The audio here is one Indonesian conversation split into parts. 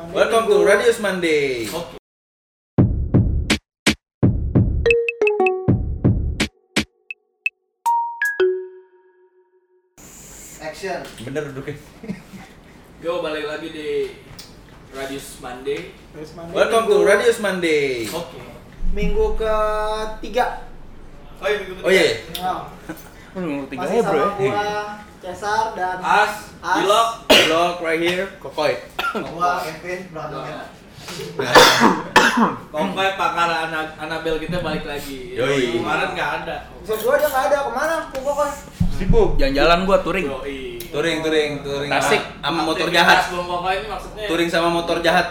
Monday Welcome to Minggu. Radius Monday. Oke. Action. Bener duduknya. Yo balik lagi di Radius Monday. Radius Monday Welcome to minggu- Radius Monday. Oke. Minggu ketiga. Oh iya minggu Oh iya. iya. Nah, Nomor tiga masih ya bro sama ya. gua, Cesar dan As, As. Ilok. Vlog right here. Kokoy. Gua Kevin Brandon. Pokoknya pakar Ana Anabel kita balik lagi. Yoi. Kemarin nggak ada. Bisa gua dia nggak ada ke mana? Pokoknya Sibuk. Jalan-jalan gua touring. Yoi. Touring, touring, touring. Tasik. sama- sama motor Aktivitas jahat. Bung Pokoknya ini maksudnya Touring sama motor jahat.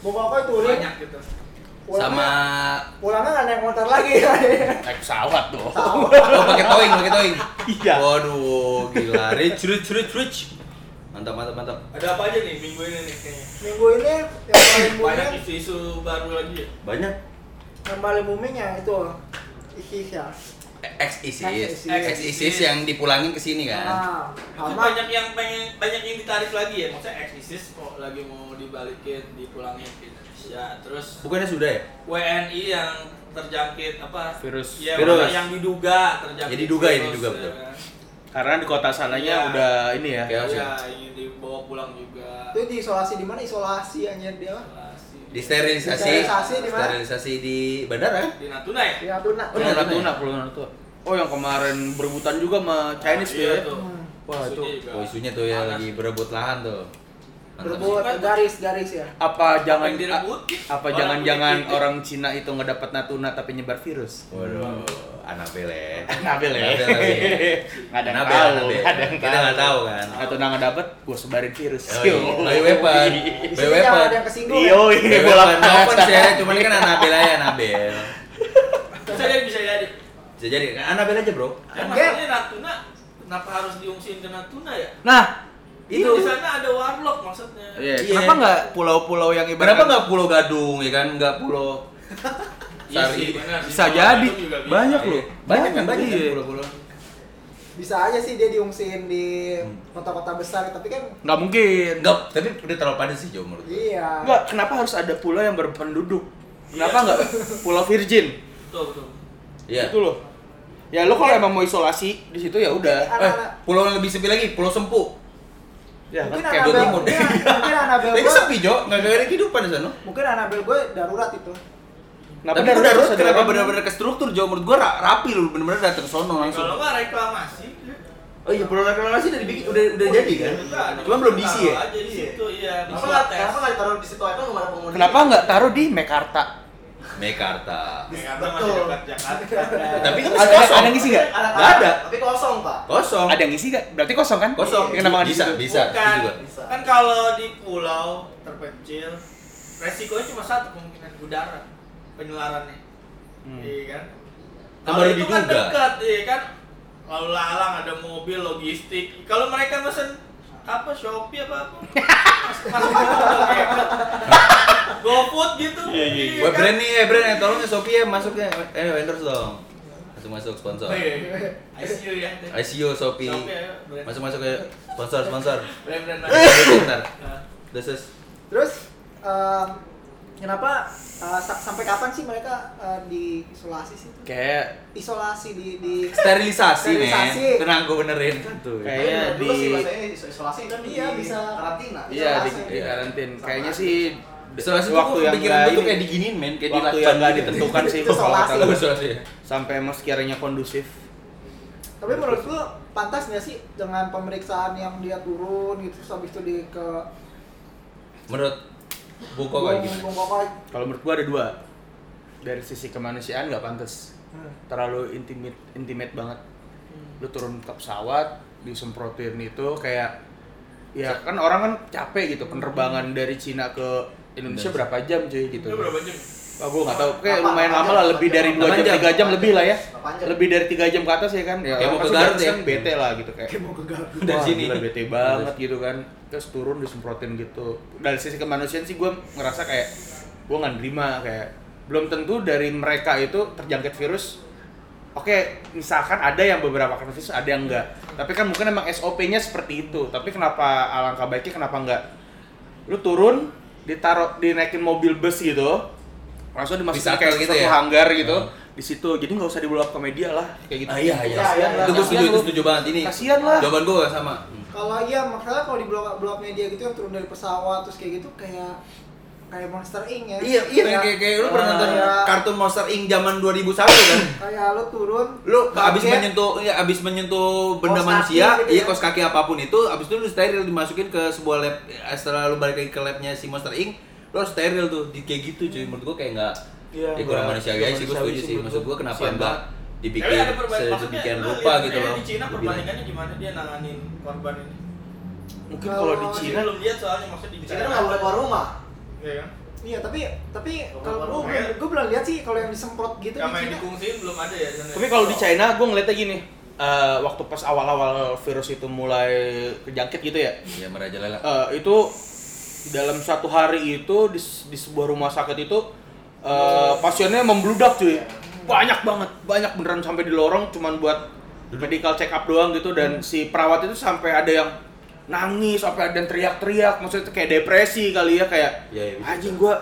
pokoknya touring. banyak gitu. Pulangnya, Sama pulangnya nggak naik motor lagi. Naik pesawat dong. oh pakai towing, pakai towing. Iya. Waduh, gila. Rich, rich, rich, rich. Mantap, mantap, mantap. Ada apa aja nih minggu ini nih kayaknya? Minggu ini yang paling Banyak booming, isu-isu baru lagi ya. Banyak. yang paling booming ya itu ISIS ya. Ex ISIS, ex ISIS yang dipulangin ke sini kan. Nah, Itu banyak yang pengen banyak yang ditarik lagi ya. Maksudnya ex ISIS kok lagi mau dibalikin, dipulangin ke Indonesia. Terus Bukannya sudah ya? WNI yang terjangkit apa Virus. ya, Virus. yang diduga terjangkit Ya, diduga ya, virus, diduga, ya betul. kan. Karena di kota sananya Iya. udah ini ya. Kayak ya ingin dibawa pulang juga itu diisolasi di mana? Isolasi aja dia. Disterilisasi. Sterilisasi di mana? Sterilisasi di bandara kan? di Natuna ya Di Natuna. Oh, Pulau Natuna Natuna, ya? Pulau Natuna. Oh yang kemarin berebutan juga sama Chinese tuh Iya ya. tuh. Hmm. Wah, itu Oh isunya tuh ya lagi berebut lahan tuh. Mantap. Berebut garis-garis ya. Apa jangan apa jangan-jangan kulit-kulit. orang Cina itu nggak dapat Natuna tapi nyebar virus? Waduh, Anabel ya. Nabel ya. Anabel lagi. Nggak ada yang tahu, nggak ada yang Kita nggak tahu kan. Natuna nggak dapet, gua sebarin virus. Oh, iya. By weapon. By jangan weapon. ada yang kesinggung. ya. By iya, bola. Open sih ya, cuman ini kan Anabel aja Anabel. bisa jadi bisa jadi Bisa jadi kan Anabel aja, Bro. ya, Enggak. maksudnya Natuna kenapa harus diungsiin ke Natuna ya Nah, itu Itu. di sana ada warlock maksudnya iya, Iya. kenapa nggak pulau-pulau yang ibarat Kenapa nggak Pulau Gadung ya kan? Nggak Pulau Iya Sari. sih, benar. Di Bisa Pulau jadi. Bisa. Banyak loh. Banyak kan banyak kan Iya. pulau-pulau. Bisa aja sih dia diungsiin di kota-kota besar, tapi kan nggak mungkin. Enggak, tapi udah terlalu padat sih Jo menurut iya. Enggak, kenapa harus ada pulau yang berpenduduk? Kenapa Iya. nggak pulau virgin? betul betul Iya. Itu loh. Ya lo kalau emang mau isolasi di situ ya udah. Mungkin Eh, pulau yang lebih sepi lagi, Pulau Sempu. Ya, mungkin kan kayak Anabel, Timur. mungkin, mungkin Anabel Tapi gue, sepi Jo, nggak ada kehidupan di sana. mungkin Anabel gue darurat itu. Kenapa Tapi darurat darurat kenapa benar-benar ke struktur Jo? Menurut ra- rapi lu benar-benar datang ke sono langsung. kalau nggak reklamasi Oh iya, pulau reklamasi udah dibikin udah udah jadi kan? Cuma belum diisi ya. Taruh aja di situ iya Kenapa nggak tes kenapa nggak ditaruh di situ aja nggak ada penghuni? Kenapa nggak taruh di Mekarta? Mekarta. Jakarta masih Betul. dekat Jakarta Tapi kan Ada- masih kosong. ada yang isi nggak? Ada Nggak ada. Tapi kosong pak. Kosong. Ada yang isi nggak? Berarti kosong kan? Kosong. Ya, Kenapa Bisa, bisa. Bukan. Bisa. kan kalau di pulau terpencil resikonya cuma satu kemungkinan udara penularannya Hmm. iya kan kalau baru itu kan dekat iya kan lalu lalang ada mobil logistik kalau mereka mesen apa Shopee apa apa masuk GoFood gitu Iya, iya, iya. Web brand nih, eh brand ya, tolong ya Shopee ya masuk ya. Eh, endorse dong. Masuk masuk sponsor. Oh, iya, iya. ICU ya ICO Shopee. Shopee ya Masuk masuk ya sponsor sponsor. brand brand Bentar. Nah, This is Terus em, kenapa sa- sampai kapan sih mereka eh, diisolasi sih? Kayak Isolasi di di sterilisasi, Sterilisasi. men. Tenang gue benerin kan tuh. Kayaknya sih di- bahasanya isolasi kan Iya, di bisa. karantina. iya di, Isolasi. di karantin. Kayaknya sih Isolasi waktu yang pikiran gue tuh kayak diginin men, kayak waktu yang nggak gitu. ditentukan sih Itu kalau kata isolasi. Isolasi ya. Sampai emang sekiranya kondusif. Tapi menurut lu pantas nggak sih dengan pemeriksaan yang dia turun gitu terus habis itu di ke Menurut Bung Koko kayak gimana? Bung Koko? Kalau menurut gua ada dua. Dari sisi kemanusiaan nggak pantas. Hmm. Terlalu intimate intimate banget. Lu turun ke pesawat, disemprotin itu kayak ya kan orang kan capek gitu penerbangan dari Cina ke Indonesia berapa jam cuy gitu. itu berapa jam Wah, gua nggak tahu. Kayak lumayan lama lah, lebih dari dua jam, jam. tiga jam lebih lah ya. Lebih dari tiga jam ke atas ya kan. Ya, Kayak mau ke Garut ya. bete lah gitu kayak. Kayak mau ke Garut. Dari sini. gila, bete banget gitu kan. Terus turun disemprotin gitu. Dari sisi kemanusiaan sih gue ngerasa kayak gue nggak nerima kayak belum tentu dari mereka itu terjangkit virus. Oke, misalkan ada yang beberapa kena virus, ada yang enggak. Tapi kan mungkin emang SOP-nya seperti itu. Tapi kenapa alangkah baiknya kenapa enggak? Lu turun ditaruh dinaikin mobil bus gitu langsung dimasukin Bisa kayak gitu satu ya? hanggar gitu Hmm. di situ jadi nggak usah dibawa ke media lah kayak gitu Ah iya iya. Lah. Itu gue setuju, itu setuju banget ini. Kasihan lah. Jawaban gue sama. Hmm. Kalau iya makanya kalau di blog blog media gitu yang turun dari pesawat terus kayak gitu kayak kayak Monster Inc ya. Iya, iya kayak kayak, kayak lu pernah Ah, nonton kayak- kartun Monster Inc zaman 2001 kan? kayak lu turun Lu abis menyentuh ya abis menyentuh benda manusia, gitu iya ya. kos kaki apa pun itu, abis itu lu steril dimasukin ke sebuah lab setelah lu balik lagi ke labnya si Monster Inc, harus steril tuh, di kayak gitu cuy. Menurut gua kayak enggak Iya, ya kurang nggak- manusiawi nggak aja sih gua setuju sih Maksud gua. gua kenapa enggak dibikin Tapi ada perbandingan sedemikian rupa gitu loh. Di Cina Gua perbandingannya gimana dia nanganin korban ini? mungkin kalau di Kalau Cina belum lihat soalnya maksudnya di Cina nggak boleh keluar rumah. Iya kan? Iya tapi tapi Kalau gue belum gue belum lihat sih kalau yang disemprot gitu Sama di Cina. dikungsiin belum ada ya. Tapi kalau di China gue ngeliatnya gini, eh, waktu pas awal-awal virus itu mulai kejangkit gitu ya, Ya merajalela. eh, itu dalam satu hari itu di, di sebuah rumah sakit itu eh, pasiennya membludak cuy, banyak banget, banyak beneran sampai di lorong cuman buat medical check up doang gitu dan si perawat itu sampai ada yang nangis, sampai ada yang teriak-teriak, maksudnya itu kayak depresi kali ya kayak iya, bisa. anjing gua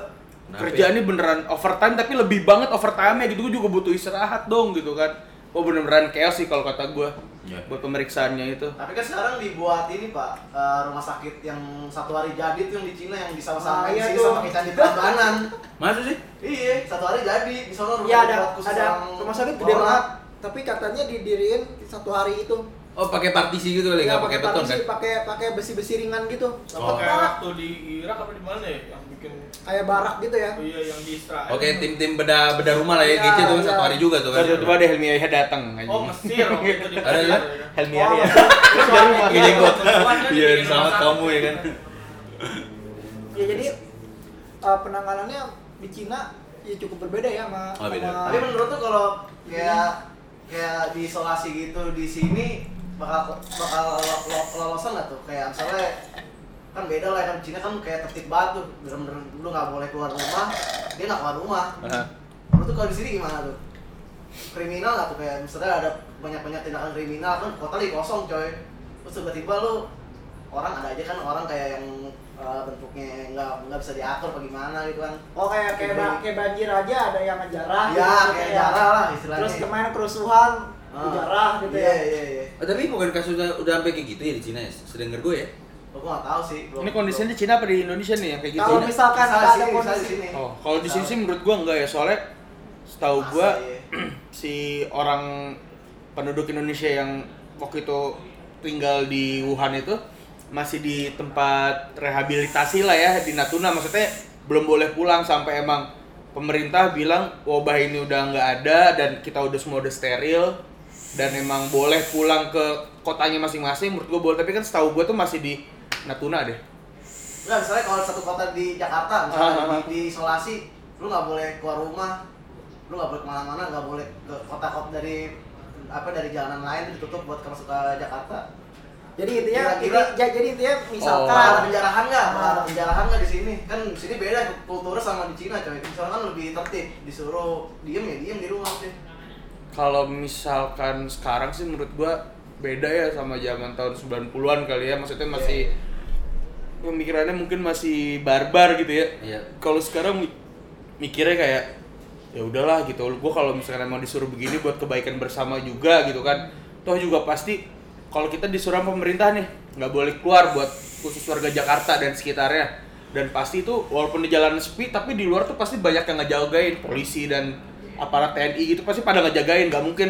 Kenapa kerjaan ini beneran overtime tapi lebih banget overtime gitu gue juga butuh istirahat dong gitu kan oh bener-beneran chaos sih kalau kata gue Iya. buat pemeriksaannya itu Tapi kan sekarang dibuat ini pak eh, rumah sakit yang satu hari jadi tuh yang di Cina yang disama-samain iya sini sama kayak candi Prambanan. Masa sih? iya, satu hari jadi di sana rumah Iya ada khusus ada yang rumah sakit gede banget tapi katanya didiriin satu hari itu. Oh, pakai partisi gitu kali, Ya, enggak pakai beton kan? partisi, pakai pakai besi-besi ringan gitu. Cepet kayak waktu di Irak apa di mana ya yang bikin Kayak barak gitu ya. oh iya yang di Israel. Oke, tim-tim beda beda rumah lah ya, Iya, gitu tuh iya. satu hari juga tuh kan. tiba-tiba ada Helmi Yahya datang. Oh Mesir waktu itu di Ada kan? ya. Helmi Oh, Yahya dari rumah. Pakai jenggot. Perempuan kan Iya, bikin sama rumah kamu ya kan. Ya jadi uh, penanganannya di Cina ya cukup berbeda ya sama Oh, beda. Tapi menurut tuh kalau kayak kayak diisolasi gitu di sini bakal bakal lo- lo- lolosan nggak tuh? Kayak misalnya kan beda lah kan Cina kan kayak tertib banget tuh bener-bener lu nggak boleh keluar rumah dia nggak keluar rumah Aha. menurut tuh kalau di sini gimana tuh kriminal nggak tuh kayak misalnya ada banyak banyak tindakan kriminal kan kota lagi kosong coy terus tiba-tiba lu orang ada aja kan orang kayak yang uh, bentuknya nggak nggak bisa diatur apa gimana gitu kan Oh kayak kayak, kayak banjir aja ada yang ngejarah. ya gitu, kayak jarah lah istilahnya Terus kemarin kerusuhan Ah. dijarah gitu iya ya. iya iya Oh, tapi bukan kasusnya udah sampai kayak gitu ya di Cina ya? Sedengar gue ya. Gua nggak tahu sih. belum- ini kondisinya di Cina apa di Indonesia nih yang kayak gitu Kalau misalkan ada kondisi sini. oh kalau di sini sih menurut gua enggak ya soalnya setahu gua iya. si orang penduduk Indonesia yang waktu itu tinggal di Wuhan itu masih di tempat rehabilitasi lah ya di Natuna maksudnya belum boleh pulang sampai emang pemerintah bilang wabah ini udah nggak ada dan kita udah semua udah steril dan emang boleh pulang ke kotanya masing-masing menurut gua boleh tapi kan setahu gua tuh masih di Natuna deh Nggak, misalnya kalau satu kota di Jakarta, misalnya Ah, ah, ah. di, di isolasi, lu nggak boleh keluar rumah, lu nggak boleh ke mana-mana, nggak boleh ke kota-kota dari apa dari jalanan lain ditutup buat masuk ke Jakarta. Jadi intinya inti- ja- jadi intinya Oh. Misalkan ada penjarahan nggak? Kalau ada Ah. penjarahan nggak di sini? Kan di sini beda kulturnya sama di Cina coy. Misalnya kan lebih tertib, disuruh diem ya diem di rumah sih. Kalau misalkan sekarang sih menurut gua beda ya sama zaman tahun 90-an kali ya. Maksudnya masih pemikirannya mungkin masih barbar gitu ya. Iya. Kalau sekarang mi- mikirnya kayak ya udahlah gitu. Gua kalau misalkan emang disuruh begini buat kebaikan bersama juga gitu kan. Toh juga pasti kalau kita disuruh sama pemerintah nih nggak boleh keluar buat khusus warga Jakarta dan sekitarnya. Dan pasti itu walaupun di jalan sepi tapi di luar tuh pasti banyak yang ngejagain polisi dan aparat TNI gitu pasti pada ngejagain nggak mungkin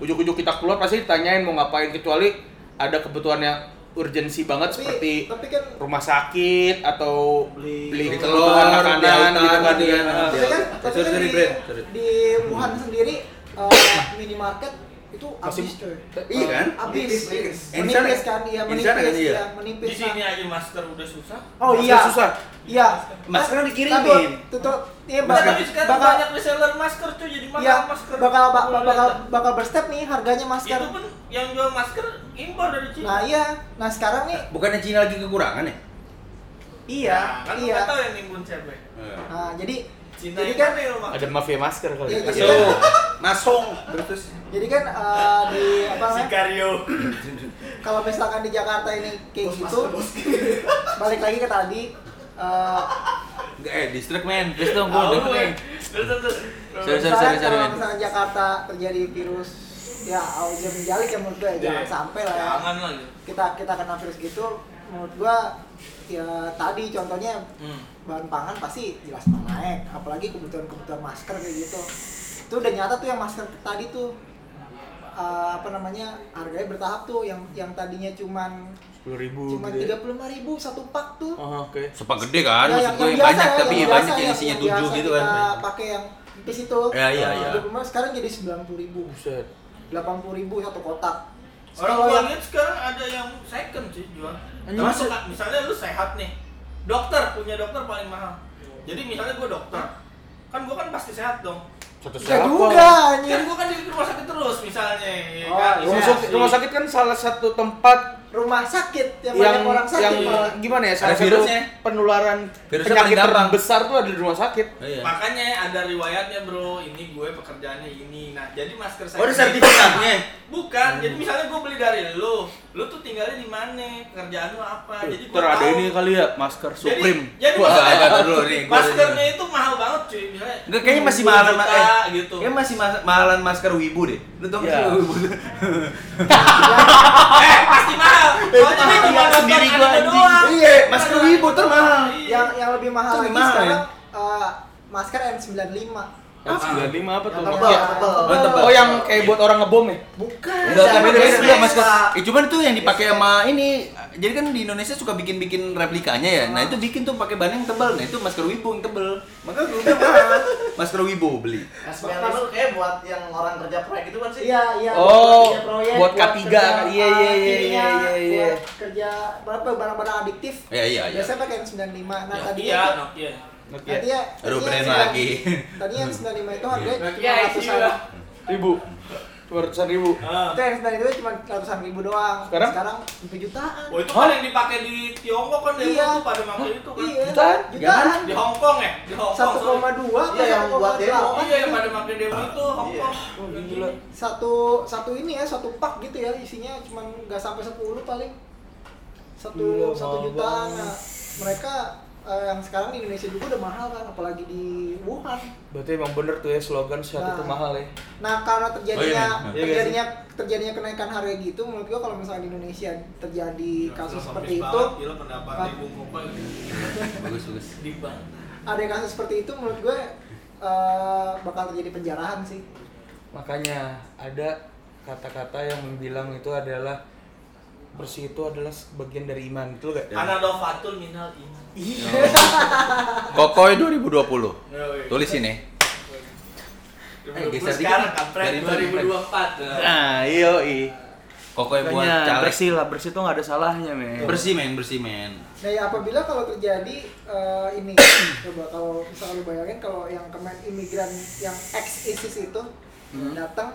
ujuk-ujuk kita keluar pasti ditanyain mau ngapain kecuali ada kebutuhan yang urgensi banget tapi, seperti tapi kan rumah sakit atau Beli- telur, makanan di gitu kan gitu tapi kan tapi kan di, Brad. Sorry. di Wuhan sendiri uh, minimarket itu habis coy. Iya kan? Habis. Menipis, menipis. Yang di sana- Menipis kan iya di sana menipis kan, iya? iya, menipis. Di sini aja masker udah susah. Oh iya. susah. Iya. Masker kan dikirimin. Tapi tutup iya bakal bakal banyak reseller masker cuy jadi mahal Iya, masker. bakal bakal lihat. bakal berstep nih harganya masker. Itu pun yang jual masker impor dari Cina. Nah iya, nah sekarang nih Bukannya Cina lagi kekurangan ya? iya, Nah, kan lu iya. nggak tahu yang nimbun siapa. ya. Nah jadi Cina jadi kan ada mafia masker kali Iya, ya. iya. Masuk. Masuk. Terus jadi kan eh, di apa namanya? Sikario. Kalau misalkan di Jakarta ini kayak Bos gitu, balik lagi ke tadi eh, Eh, distrik men. Terus dong, gue. nih. Terus terus. Sorry, sorry, sorry, sorry, kalau misalnya Jakarta terjadi virus ya audio menjalik ya menurut gue ya, jangan Iya. sampai lah ya. Jangan lah. gitu. kita kita kena virus gitu menurut gua ya tadi contohnya Hmm. Bahan pangan pasti jelas naik apalagi kebutuhan-kebutuhan masker kayak gitu itu udah nyata tuh yang masker tadi tuh eh, apa namanya harganya bertahap tuh yang yang tadinya cuman sepuluh ribu cuma gitu tiga ya. puluh lima ribu satu pak tuh Oh, oke. Sepak gede kan, Ya, maksud yang, gue yang yang banyak biasa, tapi yang banyak biasa, yang isinya yang tujuh biasa gitu kan. pakai yang tipis itu Ya, iya, iya. 25, sekarang jadi sembilan puluh ribu Buset. delapan puluh ribu satu kotak Orang Kalau gua lihat sekarang ada yang second sih jual. Termasuk misalnya lu sehat nih. Dokter punya dokter paling mahal. Jadi misalnya gua dokter, kan gua kan pasti sehat dong. Satu ya juga Kan anjir gua kan di rumah sakit terus misalnya, ya Oh, kan? Rumah Isolasi. sakit, rumah sakit kan salah satu tempat rumah sakit yang, yang banyak orang sakit yang malah. gimana ya salah Ada satu virusnya. penularan Virusnya penyakit terbesar tuh ada di rumah sakit. Iya. Makanya ada riwayatnya bro, ini gue pekerjaannya ini. Nah jadi masker saya. Oh, ada sertifikatnya. Bukan, Hmm. jadi misalnya gue beli dari lu, lu tuh tinggalnya di mana, kerjaan lu apa. Jadi gue ada ini kali ya masker Jadi, Supreme. jadi Wah, maksudnya, agak dulu nih, maskernya itu mahal banget cuy, misalnya. Enggak kayaknya masih 20 mahalan juta, eh, gitu. Kayaknya masih mas- mahalan masker wibu deh. Lu tau nggak sih wibu eh pasti mahal. Soalnya dia cuma nonton sendiri gua, anime doang. Iya, masker wibu tuh mahal. Iya. yang yang lebih mahal lagi mahal, sekarang eh, masker N95 Yang 95 apa tuh? Yang Tebal, yang tebal. Oh, tebal. Oh yang kayak buat orang ngebom ya? bukan Enggak, tapi beda beda masker. Eh, cuman itu yang dipakai sama ini. Jadi kan di Indonesia suka bikin-bikin replikanya ya. Nah, itu bikin tuh pakai bahan yang tebal. Nah, itu masker wibu yang tebel. Maka gue bilang mahal. Masker wibu beli. SPL itu kayak buat yang orang kerja proyek gitu kan sih? iya iya Oh, kerja proyek, buat K3 kerja, kan? Iya, iya, iya, iya, iya, iya. buat kerja berapa barang-barang adiktif Iya, iya, iya. biasanya pakai N95 nah tadi Nokia, itu Nokia. Tadi ya Aduh, tadi brand yang lagi. tadi yang 95 itu harganya Nokia cuma ICU ratusan. Ribu. Dua ratusan ribu. Ah. itu yang 95 itu cuma ratusan ribu doang Sekarang? sekarang sampai jutaan Oh itu kan yang dipakai di Tiongkok kan demo Iya. pada pakai itu kan. iya Jutaan? jutaan Di Hong Kong ya? Di Hong Kong. satu sorry. koma dua Iya, yang buat demo. Iya yang pada pakai demo itu Hong Iya. Kong. Oh, gila. satu satu ini ya satu pak gitu ya isinya cuma nggak sampai 10 paling satu satu jutaan nah, mereka eh, yang sekarang di Indonesia juga udah mahal kan apalagi di Wuhan Berarti emang bener tuh ya slogan sehat Nah. itu mahal ya. nah karena terjadinya Oh, iya, iya. terjadinya terjadinya kenaikan harga gitu menurut gua kalau misalnya di Indonesia terjadi kasus Gila, seperti itu Gila Bung Kopa Bagus, bagus. ada kasus seperti itu menurut gue eh, bakal terjadi penjarahan sih Makanya ada kata-kata yang bilang itu adalah bersih itu adalah bagian dari iman itu gak? Anadofatul minal iman. Kokoy 2020. Yoi. Tulis ini. Eh, geser sekarang kampret Dari mana, 2024. Nah, iyo i. Kokoy buat caleg. bersih lah, bersih tuh nggak ada salahnya men. Bersih men, bersih men. Nah, ya apabila kalau terjadi eh, ini, coba kalau misalnya lu bayangin kalau yang kemen imigran yang ex ISIS itu Hmm. datang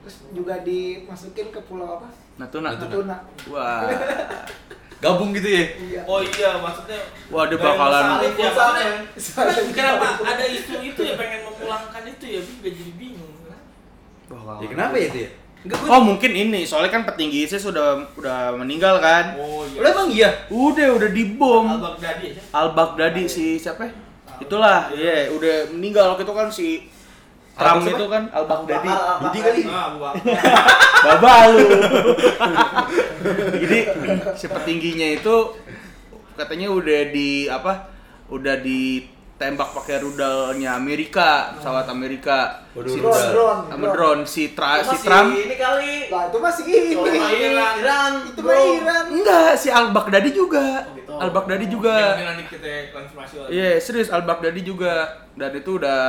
terus juga dimasukin ke pulau apa? Natuna. Natuna. Natuna. Wah. Gabung gitu ya. Iya. Oh iya, maksudnya Wah, dia Gaya bakalan- ya, Kenapa ada isu itu ya pengen memulangkan itu ya, gue juga jadi bingung. Ya kenapa ya itu ya? Enggak. Oh mungkin ini, soalnya kan petinggi ISIS sudah udah meninggal kan? Oh iya. Udah emang iya. Udah, udah dibom. Al Baghdadi aja. Al Baghdadi si siapa? ya? Itulah, iya, udah meninggal waktu itu kan si Trump Al- itu kan Al Baghdadi. Jadi kali. Ah, buat. Baba lu. Jadi si petingginya itu katanya udah di apa? Udah ditembak pakai rudalnya Amerika, pesawat Amerika. Waduh, si rudal. drone, sama drone si tra, si Trump ini kali. Lah itu masih ini. Soal Iran, Iran, itu mah Iran. enggak si Al Baghdadi juga. Oh, gitu. Al Baghdadi Mungkin juga. nanti kita konfirmasi lagi. Iya, serius Al Baghdadi juga dan itu udah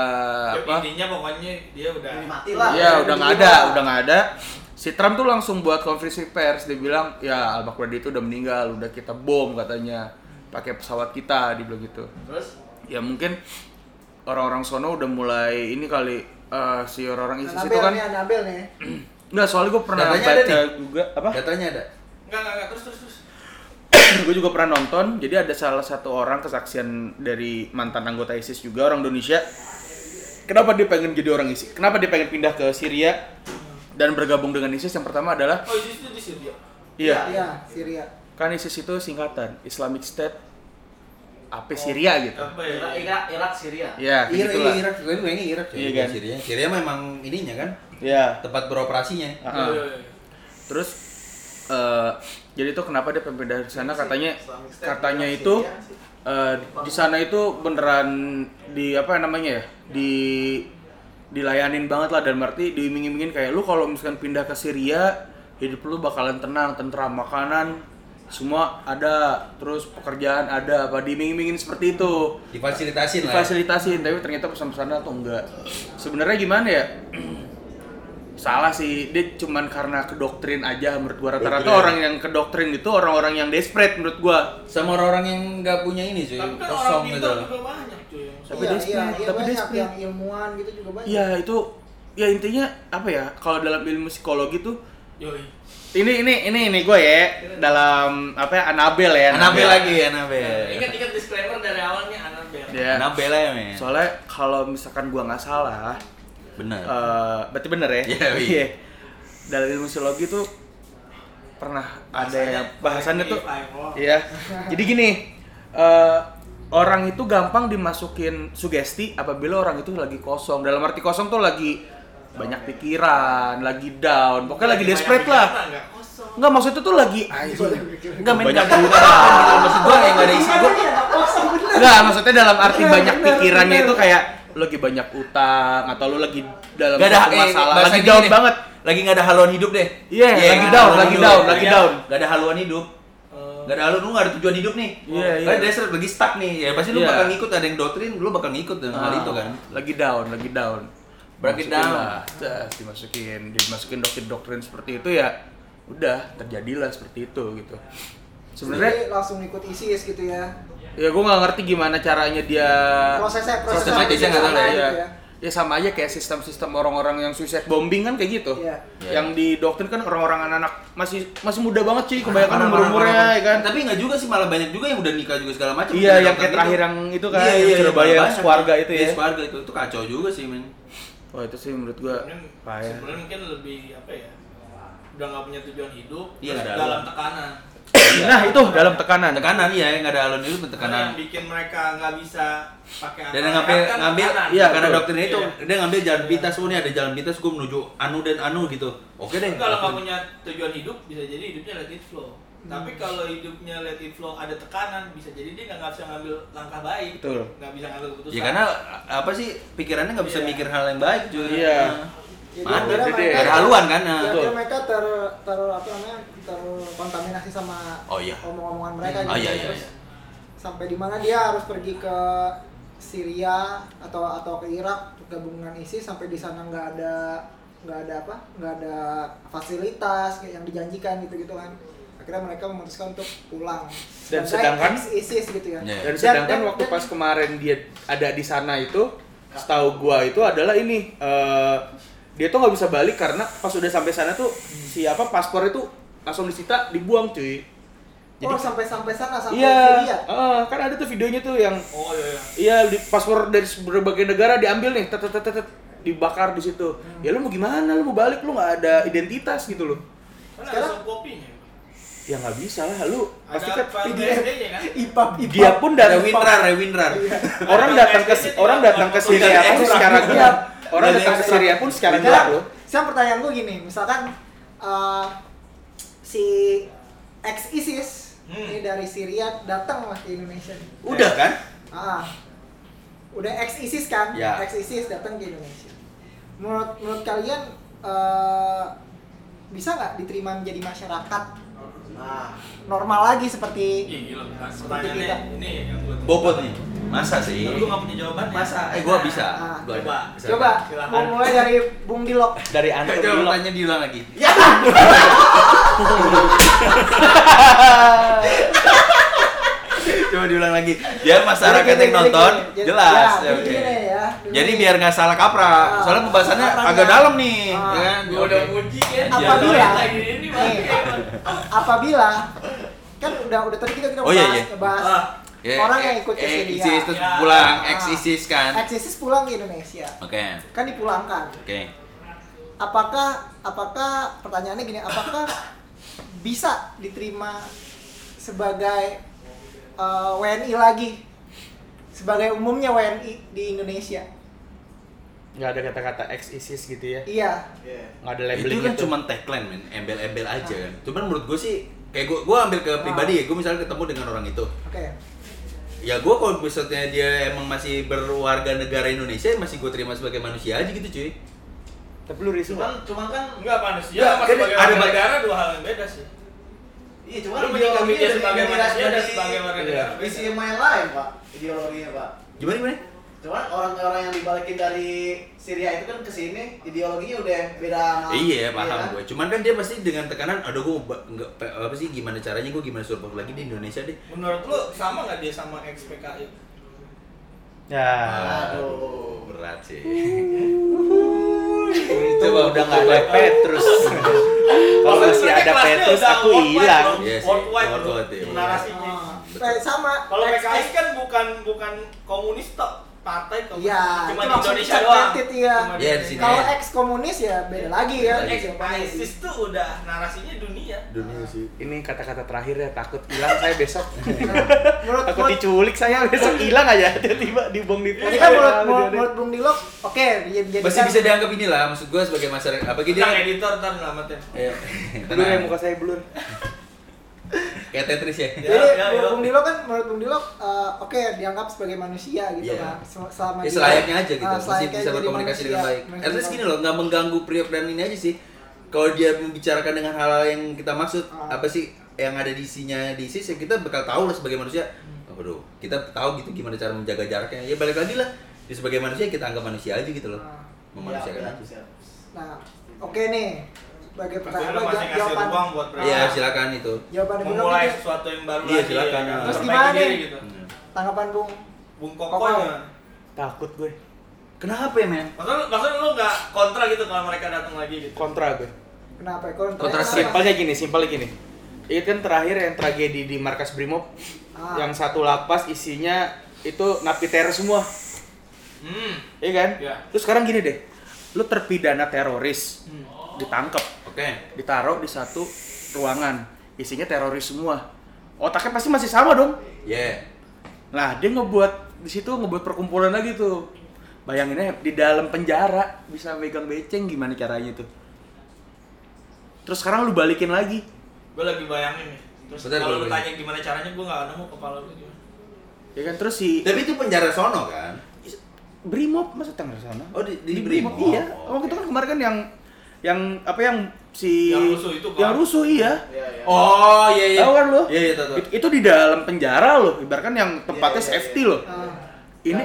Ya, apa? Intinya pokoknya dia udah Mati lah. Iya, udah nggak ada, udah nggak ada. Si Trump tuh langsung buat konferensi pers, dia bilang, ya Al Baghdadi itu udah meninggal, udah kita bom katanya, pakai pesawat kita, dia bilang gitu. Terus Ya mungkin orang-orang sono udah mulai ini kali eh, si orang-orang ISIS itu kan, nih, nih. nggak soalnya gue pernah Datanya ada baca juga apa? Datanya ada. Enggak, enggak, enggak, terus terus terus. gue juga pernah nonton jadi ada salah satu orang kesaksian dari mantan anggota ISIS juga orang Indonesia kenapa dia pengen jadi orang ISIS kenapa dia pengen pindah ke Syria dan bergabung dengan ISIS yang pertama adalah Oh, ISIS itu di Syria. iya Iya, Syria. kan ISIS itu singkatan Islamic State apa Syria gitu. Apa ya? Irak, Irak, Irak, Syria. Ya, kayak Irak, gitulah. iya, Irak, gue kayaknya Irak cuy. Iya kan? Syria. Syria memang ininya kan, Ya. tempat beroperasinya. Ah, Iya, iya, iya. Terus eh, jadi tuh kenapa dia pindah di sana katanya katanya Irak, itu eh, di sana itu beneran di apa namanya ya di dilayanin banget lah dan berarti diiming-imingin kayak lu kalau misalkan pindah ke Syria hidup lu bakalan tenang tentram makanan semua ada terus pekerjaan ada apa diiming-imingin seperti itu Difasilitasin lah. ya. difasilitasin tapi ternyata pesan-pesannya atau enggak sebenarnya gimana ya salah sih dia cuman karena kedoktrin aja menurut gua rata-rata Doktrin. orang yang kedoktrin itu orang-orang yang desperate menurut gua Sama orang-orang yang nggak punya ini cuy, Tapi kan orang kosong gitu. pintar juga banyak cuy. Tapi iya, desperate, iya, iya, tapi banyak desperate. yang ilmuwan gitu juga banyak ya itu ya intinya apa ya kalau dalam ilmu psikologi tuh Yoi. Ini ini ini ini gue ya dalam apa ya Anabel ya Anabel lagi, Anabel. Ingat-ingat disclaimer dari awalnya Anabel. ya Anabel ya, men. soalnya kalau misalkan gua nggak salah Benar. eh berarti bener ya Iya, iya. Iya. dalam ilmu psikologi tuh pernah ada yang bahasannya tuh Iya. Jadi gini, eh, orang itu gampang dimasukin sugesti apabila orang itu lagi kosong. Dalam arti kosong tuh lagi banyak pikiran, lagi down, pokoknya lagi desperate lah. Enggak. Enggak maksudnya tuh lagi anjing. Enggak men Banyak banyak pikiran gitu. Maksud gua yang nggak ada isi gua. Enggak, maksudnya dalam arti banyak pikirannya itu kayak lu lagi banyak utang atau lu lagi dalam Gak ada eh, masalah, bahasa lagi down deh. banget. Lagi nggak ada haluan hidup deh. Iya, lagi nggak ada down, lagi down, lagi Iya, down. Nggak ada haluan hidup. Gak ada haluan, lu nggak ada tujuan hidup nih. Iya, iya. Karena lagi stuck nih. Ya pasti lu Iya. bakal ngikut ada yang doktrin, lu bakal ngikut dengan hal Ah, itu kan. Lagi down, lagi down. Break it Masukin down. dimasukin, dimasukin doktrin-doktrin seperti itu ya udah terjadilah seperti itu gitu. Sebenarnya langsung ikut ISIS gitu ya ya gue nggak ngerti gimana caranya dia prosesnya Prosesnya prosesnya dia nggak tahu lah, gitu ya. ya. Ya sama aja kayak sistem-sistem orang-orang yang suicide bombing kan kayak gitu. Iya. Yang di doktrin kan orang-orang anak-anak masih masih muda banget sih kebanyakan parah, parah. ya kan. Tapi nggak juga sih malah banyak juga yang udah nikah juga segala macam. Iya, yang kayak terakhir yang itu kan, Iya, yang iya, Surabaya iya, yang banyak. sekeluarga itu Iya, ya. sekeluarga itu. Itu kacau juga sih, men. Wah itu sih menurut gua Sebenarnya payah. sebenarnya mungkin lebih apa ya? Udah nggak punya tujuan hidup, Iya, dalam haluan. tekanan. Nah itu dalam tekanan. Tekanan iya, nggak ada hidup Karena tekanan. yang bikin mereka nggak bisa pakai Dan yang ngambil kan ngambil tekanan. Iya, karena doktrin itu Iya. dia ngambil jalan pintas oh, ini ada jalan pintas gue menuju anu dan anu gitu. Oke deh. Kalau nggak punya tujuan hidup, bisa jadi hidupnya let it Tapi kalau hidupnya let it flow ada tekanan, bisa jadi dia nggak bisa ngambil langkah baik, Betul. nggak bisa ngambil keputusan. Ya karena apa sih pikirannya nggak bisa Iya. mikir hal yang baik juga. Iya. Jadi Mana akhirnya gede. mereka- ada haluan kan? Nah. Ya, Betul. mereka ter ter apa namanya terkontaminasi sama Oh, iya. omong-omongan mereka Oh, gitu. iya, iya, Terus iya. sampai di mana dia harus pergi ke Syria atau atau ke Irak untuk gabung dengan ISIS sampai di sana nggak ada nggak ada apa nggak ada fasilitas kayak yang dijanjikan gitu gitu kan akhirnya mereka memutuskan untuk pulang Dan sedangkan- ex-ISIS gitu ya Iya. Dan Dan- sedangkan dan- waktu dan- pas kemarin dia ada di sana itu, setahu gua itu adalah ini eh, dia tuh nggak bisa balik karena pas udah sampai sana tuh siapa paspor itu langsung disita dibuang cuy. oh sampai sampai sana sampai Iya, Syria eh, kan ada tuh videonya tuh yang Oh iya iya. iya di paspor dari berbagai negara diambil nih, tet tet tet dibakar di situ. Ya lu mau gimana? Lu mau balik lu nggak ada identitas gitu loh. Ada Sekarang- soft kopinya. Ya nggak bisa lah, lu pasti Ada kan file PDF. BSD-nya kan? IPAP IPAP dia pun dari Rewinrar, Rewinrar. orang datang ke orang datang ke Syria pun secara gelap. Orang datang ke. Syria pun secara Sekarang, gelap loh. sekarang pertanyaan gue gini, misalkan eh, si ex ISIS Hmm. ini dari Syria datang lah ke Indonesia. Udah kan? Ah, udah ex ISIS kan? Ya. Ex ISIS datang ke Indonesia. Menurut menurut kalian eh, bisa nggak diterima menjadi masyarakat Nah, normal lagi seperti Ih, gila. Nah, Pertanyaannya kita. ini yang gue Bobot nih. Masa sih? Tapi gue nggak punya jawabannya. Masa? Eh gua bisa. Ah. Gua. Coba. Bisa. coba Silakan. mau mulai dari Bung Dilok. Dari Anto Coba dulu. tanya diulang lagi. Coba diulang lagi. Biar masyarakat Jadi yang gini, nonton jadi jelas. Ya, Ya, jadi oke. gini ya. Jadi biar nggak salah kaprah. Ah. Soalnya pembahasannya agak dalam nih, Ah. ya kan? Gue Oke. udah muji kan. Apabila- Jangan lagi ini mah. Nih, apabila kan udah udah tadi kita kita Oh, iya, bahas, iya. bahas Ah. Ya, orang eh, yang ikut ke eh, Syria. ISIS terus Ya. pulang, Ah. ex ISIS kan. ex ISIS pulang ke Indonesia. Oke. Kan dipulangkan. Oke. Apakah apakah pertanyaannya gini, apakah bisa diterima sebagai eh, WNI lagi sebagai umumnya WNI di Indonesia. nggak ada kata-kata ex ISIS gitu ya Iya. Iya. nggak ada itu labeling kan gitu. cuma tagline men embel-embel aja kan cuman menurut gue sih kayak gue gue ambil ke pribadi ya gue misalnya ketemu dengan orang itu Oke. ya gue kalau misalnya dia emang masih berwarga negara Indonesia masih gue terima sebagai manusia aja gitu cuy tapi lu risih Cuman cuman kan Enggak manusia kan sebagai ada negara dua hal yang beda sih. Iya cuman Lu menyikapi dia ideologinya sebagai dari- manusia dan dari- sebagai warga negara. Visi yang lain pak ideologinya pak gimana gimana cuman orang-orang yang dibalikin dari Syria itu kan ke sini ideologinya udah beda sama iya paham kan? gue cuman kan dia pasti dengan tekanan aduh gue ba- nggak pe- apa sih gimana caranya gue gimana survive lagi di Indonesia deh Menurut lu sama nggak dia sama ex PKI? ya Aduh. berat sih itu udah nggak ada Petrus kalau masih ada Petrus aku hilang. Iya Worldwide, iya. narasinya. Eh, sama. Kalau PKI kan bukan bukan komunis tok, partai komunis. Iya, cuma itu di Indonesia doang. iya. Cuma Iya, di Indonesia. sini. Kalau ex komunis ya beda lagi ya. Beda lagi. Siapa lagi? ISIS tuh udah narasinya dunia. dunia sih ini kata-kata terakhir ya takut hilang saya besok Menurut takut menurut- diculik saya besok hilang aja tiba-tiba dibong di Tadi kan menurut, menurut, Bung Dilok, oke dia jadi masih bisa dianggap inilah maksud gue sebagai masyarakat apa gitu dia editor ntar nyelamatin. Iya. blur ya muka saya blur kayak Tetris ya Ya, Jadi ya, Bung- ya. Bung Dilok kan menurut Bung Dilok eh, oke dianggap sebagai manusia gitu Iya. kan. Sel- Selama ya dia- selayaknya aja gitu ah, masih selayaknya bisa berkomunikasi manusia. dengan baik at least gini loh nggak mengganggu priok dan ini aja sih kalau dia membicarakan dengan hal-hal yang kita maksud Ah. apa sih yang ada di isinya di ISIS ya kita bakal tahu lah sebagai manusia Hmm. oh, bro kita tahu gitu gimana cara menjaga jaraknya ya balik lagi lah di sebagai manusia kita anggap manusia aja gitu loh Ah. memanusiakan Iya, aja siap. Nah, oke nih. Sebagai pertanyaan lu masih kasih jawaban ruang buat Iya silakan itu jawaban memulai ini, sesuatu yang baru Iya, lagi. silakan. ya? Terus gimana nih? gitu. Hmm. tanggapan Bung Bung Koko. Koko ya. takut gue kenapa ya men Maksudnya, maksudnya lu nggak kontra gitu kalau mereka datang lagi gitu? kontra gue kenapa? Kontra, Kontra kenapa? simpelnya gini simpelnya gini itu kan terakhir yang tragedi di markas Brimob Ah. yang satu lapas isinya itu napi teror semua Hmm. Iya kan? Iya. Terus sekarang gini deh, lu terpidana teroris, ditangkap, oke ditaruh di satu ruangan, isinya teroris semua. Otaknya pasti masih sama dong. ya Nah, dia ngebuat di situ ngebuat perkumpulan lagi tuh. Bayanginnya di dalam penjara bisa megang beceng gimana caranya tuh. Terus sekarang lu balikin lagi. Gue lagi bayangin nih. Terus kalau lu tanya gimana caranya, gue nggak nemu kepala lu gimana. Ya kan terus si tapi itu penjara sono kan Brimob masa tengah sana? Oh, di- di Brimob. Brimob. Iya. Oh, Waktu itu kan kemarin kan yang yang apa yang si Yang rusuh itu kan? Yang rusuh iya. Iya, iya. oh iya iya Tahu kan lu? iya iya tahu tahu. It- Itu di dalam penjara loh, ibaratkan yang tempatnya Iya, iya, safety loh. Ah. Ini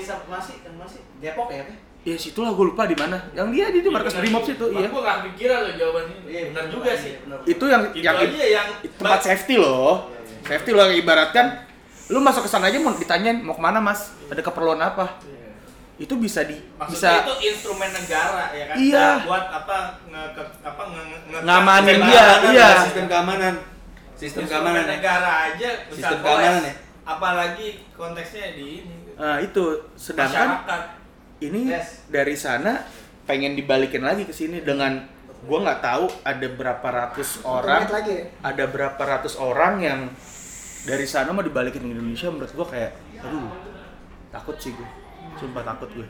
Sep- masih masih Depok ya, Pak? Ya situlah gue lupa di mana. Yang dia di, di markas Brimob situ, iya. Gue nggak kepikiran loh jawabannya. Iya, Benar juga sih. benar. Itu yang Itu yang aja yang tempat safety loh. Safety loh ibaratkan lu masuk ke sana aja mau ditanyain mau ke mana mas ada keperluan apa. Itu bisa di Maksudnya bisa itu instrumen negara ya kan? Iya. Buat apa nge, ke- apa nge, nge, Ngamanin dia, Keamanan iya. lah, sistem keamanan sistem Instrumen keamanan ya. negara aja bisa Sistem keamanan ya? Apalagi konteksnya di ini. nah itu sedangkan Masyarakat. ini Yes. dari sana pengen dibalikin lagi ke sini dengan gua nggak tahu ada berapa ratus orang lagi ya? ada berapa ratus orang yang dari sana mau dibalikin ke Indonesia menurut gua kayak aduh takut sih gue sumpah takut gue.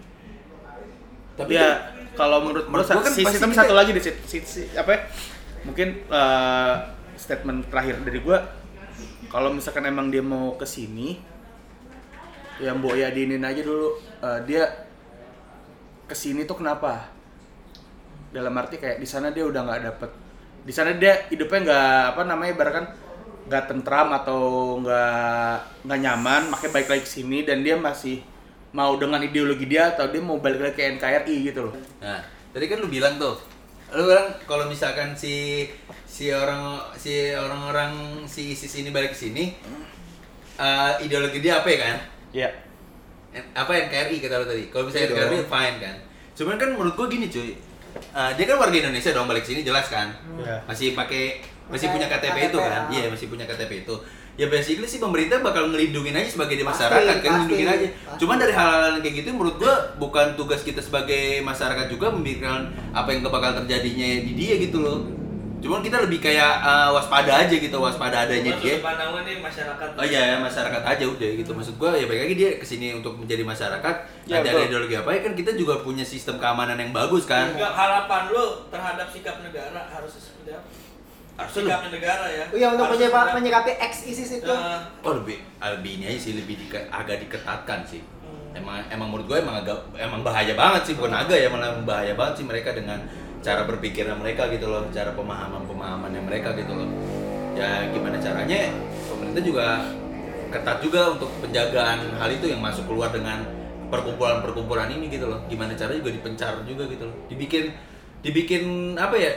Tapi ya kalau menurut gua kan si- pasti sistem kita- satu lagi di si- si- si- apa ya, mungkin eh, statement terakhir dari gua kalau misalkan emang dia mau ke sini ya mbok ya diinin aja dulu. Eh, dia ke sini tuh kenapa? Dalam arti kayak di sana dia udah nggak dapet. Di sana dia hidupnya nggak apa namanya bahkan nggak tentram atau nggak nggak nyaman makanya balik lagi ke sini dan dia masih mau dengan ideologi dia atau dia mau balik lagi ke NKRI gitu loh Nah, tadi kan lu bilang tuh, lu bilang kalau misalkan si si orang si orang-orang si ISIS ini balik ke sini, eh, ideologi dia apa ya kan? ya N- Apa NKRI kata lu tadi? Kalau misalnya Iya NKRI dong. fine kan. Cuman kan menurut gua gini cuy, eh, dia kan warga Indonesia dong balik sini jelas kan? Iya. Masih pakai masih punya KTP, KTP, itu kan? Iya masih punya KTP itu. Ya basically sih pemerintah bakal ngelindungin aja sebagai di Pasti, masyarakat kan pasti, ngelindungin aja. pasti. Cuman dari hal-hal yang kayak gitu menurut gua bukan tugas kita sebagai masyarakat juga memikirkan apa yang bakal terjadinya di dia gitu loh. Cuman kita lebih kayak eh, waspada aja gitu, waspada adanya Cuma dia. nih masyarakat. Oh iya ya masyarakat aja udah gitu maksud gua ya baik lagi dia ke sini untuk menjadi masyarakat Ya, ada betul. ideologi apa ya kan kita juga punya sistem keamanan yang bagus kan Enggak harapan lu terhadap sikap negara harus seperti apa? Harusnya sikap negara ya. Oh iya untuk seperti- menyikapi ex ISIS itu. Nah, oh lebih lebih ini aja sih lebih agak diketatkan sih Hmm. emang emang menurut gue emang agak emang bahaya banget sih bukan agak ya malah bahaya banget sih mereka dengan cara berpikirnya mereka gitu loh cara pemahaman pemahamannya mereka gitu loh ya gimana caranya pemerintah juga ketat juga untuk penjagaan hal itu yang masuk keluar dengan perkumpulan-perkumpulan ini gitu loh gimana caranya juga dipencar juga gitu loh dibikin dibikin apa ya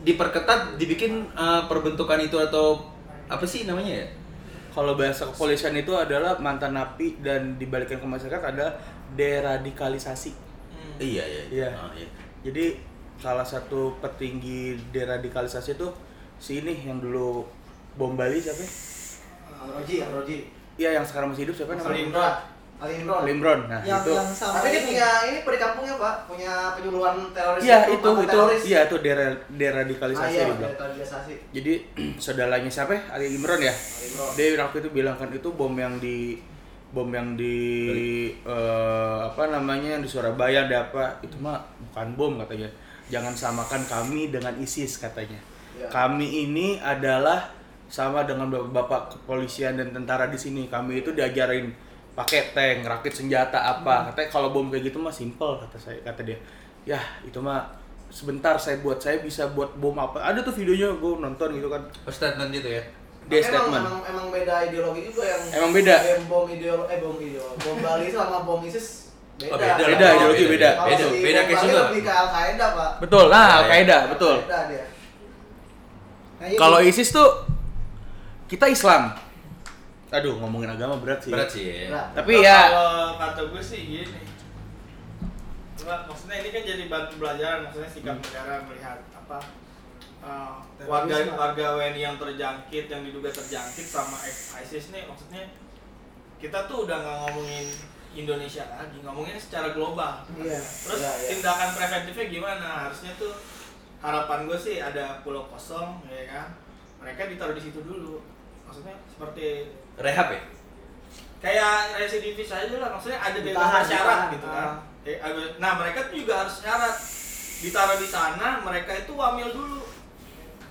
diperketat dibikin eh, perbentukan itu atau apa sih namanya ya Kalau bahasa kepolisian itu adalah mantan napi dan dibalikan ke masyarakat ada deradikalisasi. hmm. iya iya Iya. Oh, iya. Jadi salah satu petinggi deradikalisasi itu si ini yang dulu bom Bali siapa? ya? Roji, yang Roji. Iya yang sekarang masih hidup siapa namanya? Imron. Ali Imron. Limron. Nah yang itu. yang sama Tapi dia ini. punya ini per di kampungnya pak, punya penyuluhan teroris. Iya itu itu teroris. iya itu dera- deradikalisasi Ah, iya, deradikalisasi. Jadi saudaranya siapa? ya? Ali Imron ya. Ali Imron. Dia waktu itu bilang kan itu bom yang di bom yang di eh, apa namanya yang di Surabaya ada apa itu mah bukan bom katanya jangan samakan kami dengan ISIS katanya Ya. kami ini adalah sama dengan bapak-bapak kepolisian dan tentara di sini kami itu diajarin pakai tank rakit senjata apa katanya kalau bom kayak gitu mah simple kata saya kata dia ya itu mah sebentar saya buat saya bisa buat bom apa ada tuh videonya gue nonton gitu kan Oh, statement gitu ya dia Tapi statement Emang, emang, emang beda ideologi juga yang Emang beda. Yang bom ideologi eh bom ideologi. Bom Bali sama bom ISIS beda. Oh, beda, Beda, lah. ideologi beda. Beda si beda Bali juga lebih ke Al Qaeda pak. betul nah Ya, ya. Al-Qaeda betul Beda dia. Nah, iya, Kalau. ISIS tuh kita Islam. Aduh, ngomongin agama berat sih. berat sih ya Nah, Tapi Nah, ya kalau kata gue sih gini. Maksudnya ini kan jadi batu pelajaran maksudnya sikap negara melihat apa uh, warga warga WNI yang terjangkit yang diduga terjangkit sama ex ISIS nih maksudnya kita tuh udah nggak ngomongin Indonesia lagi ngomongin secara global. Iya. terus Iya, iya. tindakan preventifnya gimana? Harusnya tuh harapan gue sih ada pulau kosong ya kan? Mereka ditaruh di situ dulu. Maksudnya seperti rehab ya kayak residivis aja lah maksudnya ada bebas ditahan. gitu kan Ah. Eh, nah mereka tuh juga harus syarat ditaruh di sana mereka itu wamil dulu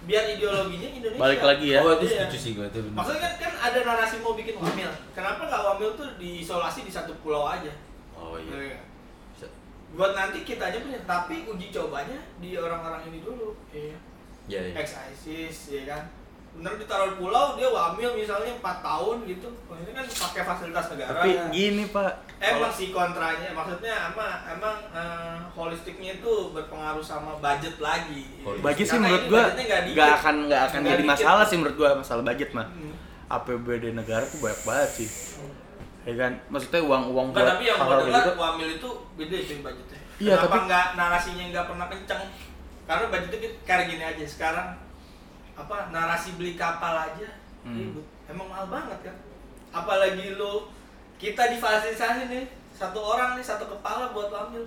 biar ideologinya Indonesia balik lagi ya. oh itu Iya. setuju sih gue itu bener. maksudnya kan kan ada narasi mau bikin wamil kenapa nggak wamil tuh diisolasi di satu pulau aja oh iya Iya. buat nanti kita aja punya tapi uji cobanya di orang-orang ini dulu iya iya iya. ex ISIS ya kan bener ditaruh di pulau dia wamil misalnya 4 tahun gitu maksudnya kan pakai fasilitas negara Tapi ya. gini, Pak. emang sih kontranya maksudnya apa emang eh, holistiknya itu berpengaruh sama budget lagi Holistik. Budget sih menurut gua nggak nggak akan nggak akan Nggak jadi dikit. masalah sih menurut gua masalah budget mah. Hmm. APBD negara tuh banyak banget sih. Ya kan? Maksudnya uang-uang Enggak, tapi yang gua dengar gitu. wamil itu beda itu budgetnya. Iya, Kenapa tapi- nggak narasinya nggak pernah kenceng? Karena budgetnya kayak gini aja sekarang apa narasi beli kapal aja Hmm. ribut. Emang mahal banget kan? Apalagi lu kita difasilitasi nih satu orang nih satu kepala buat wamil.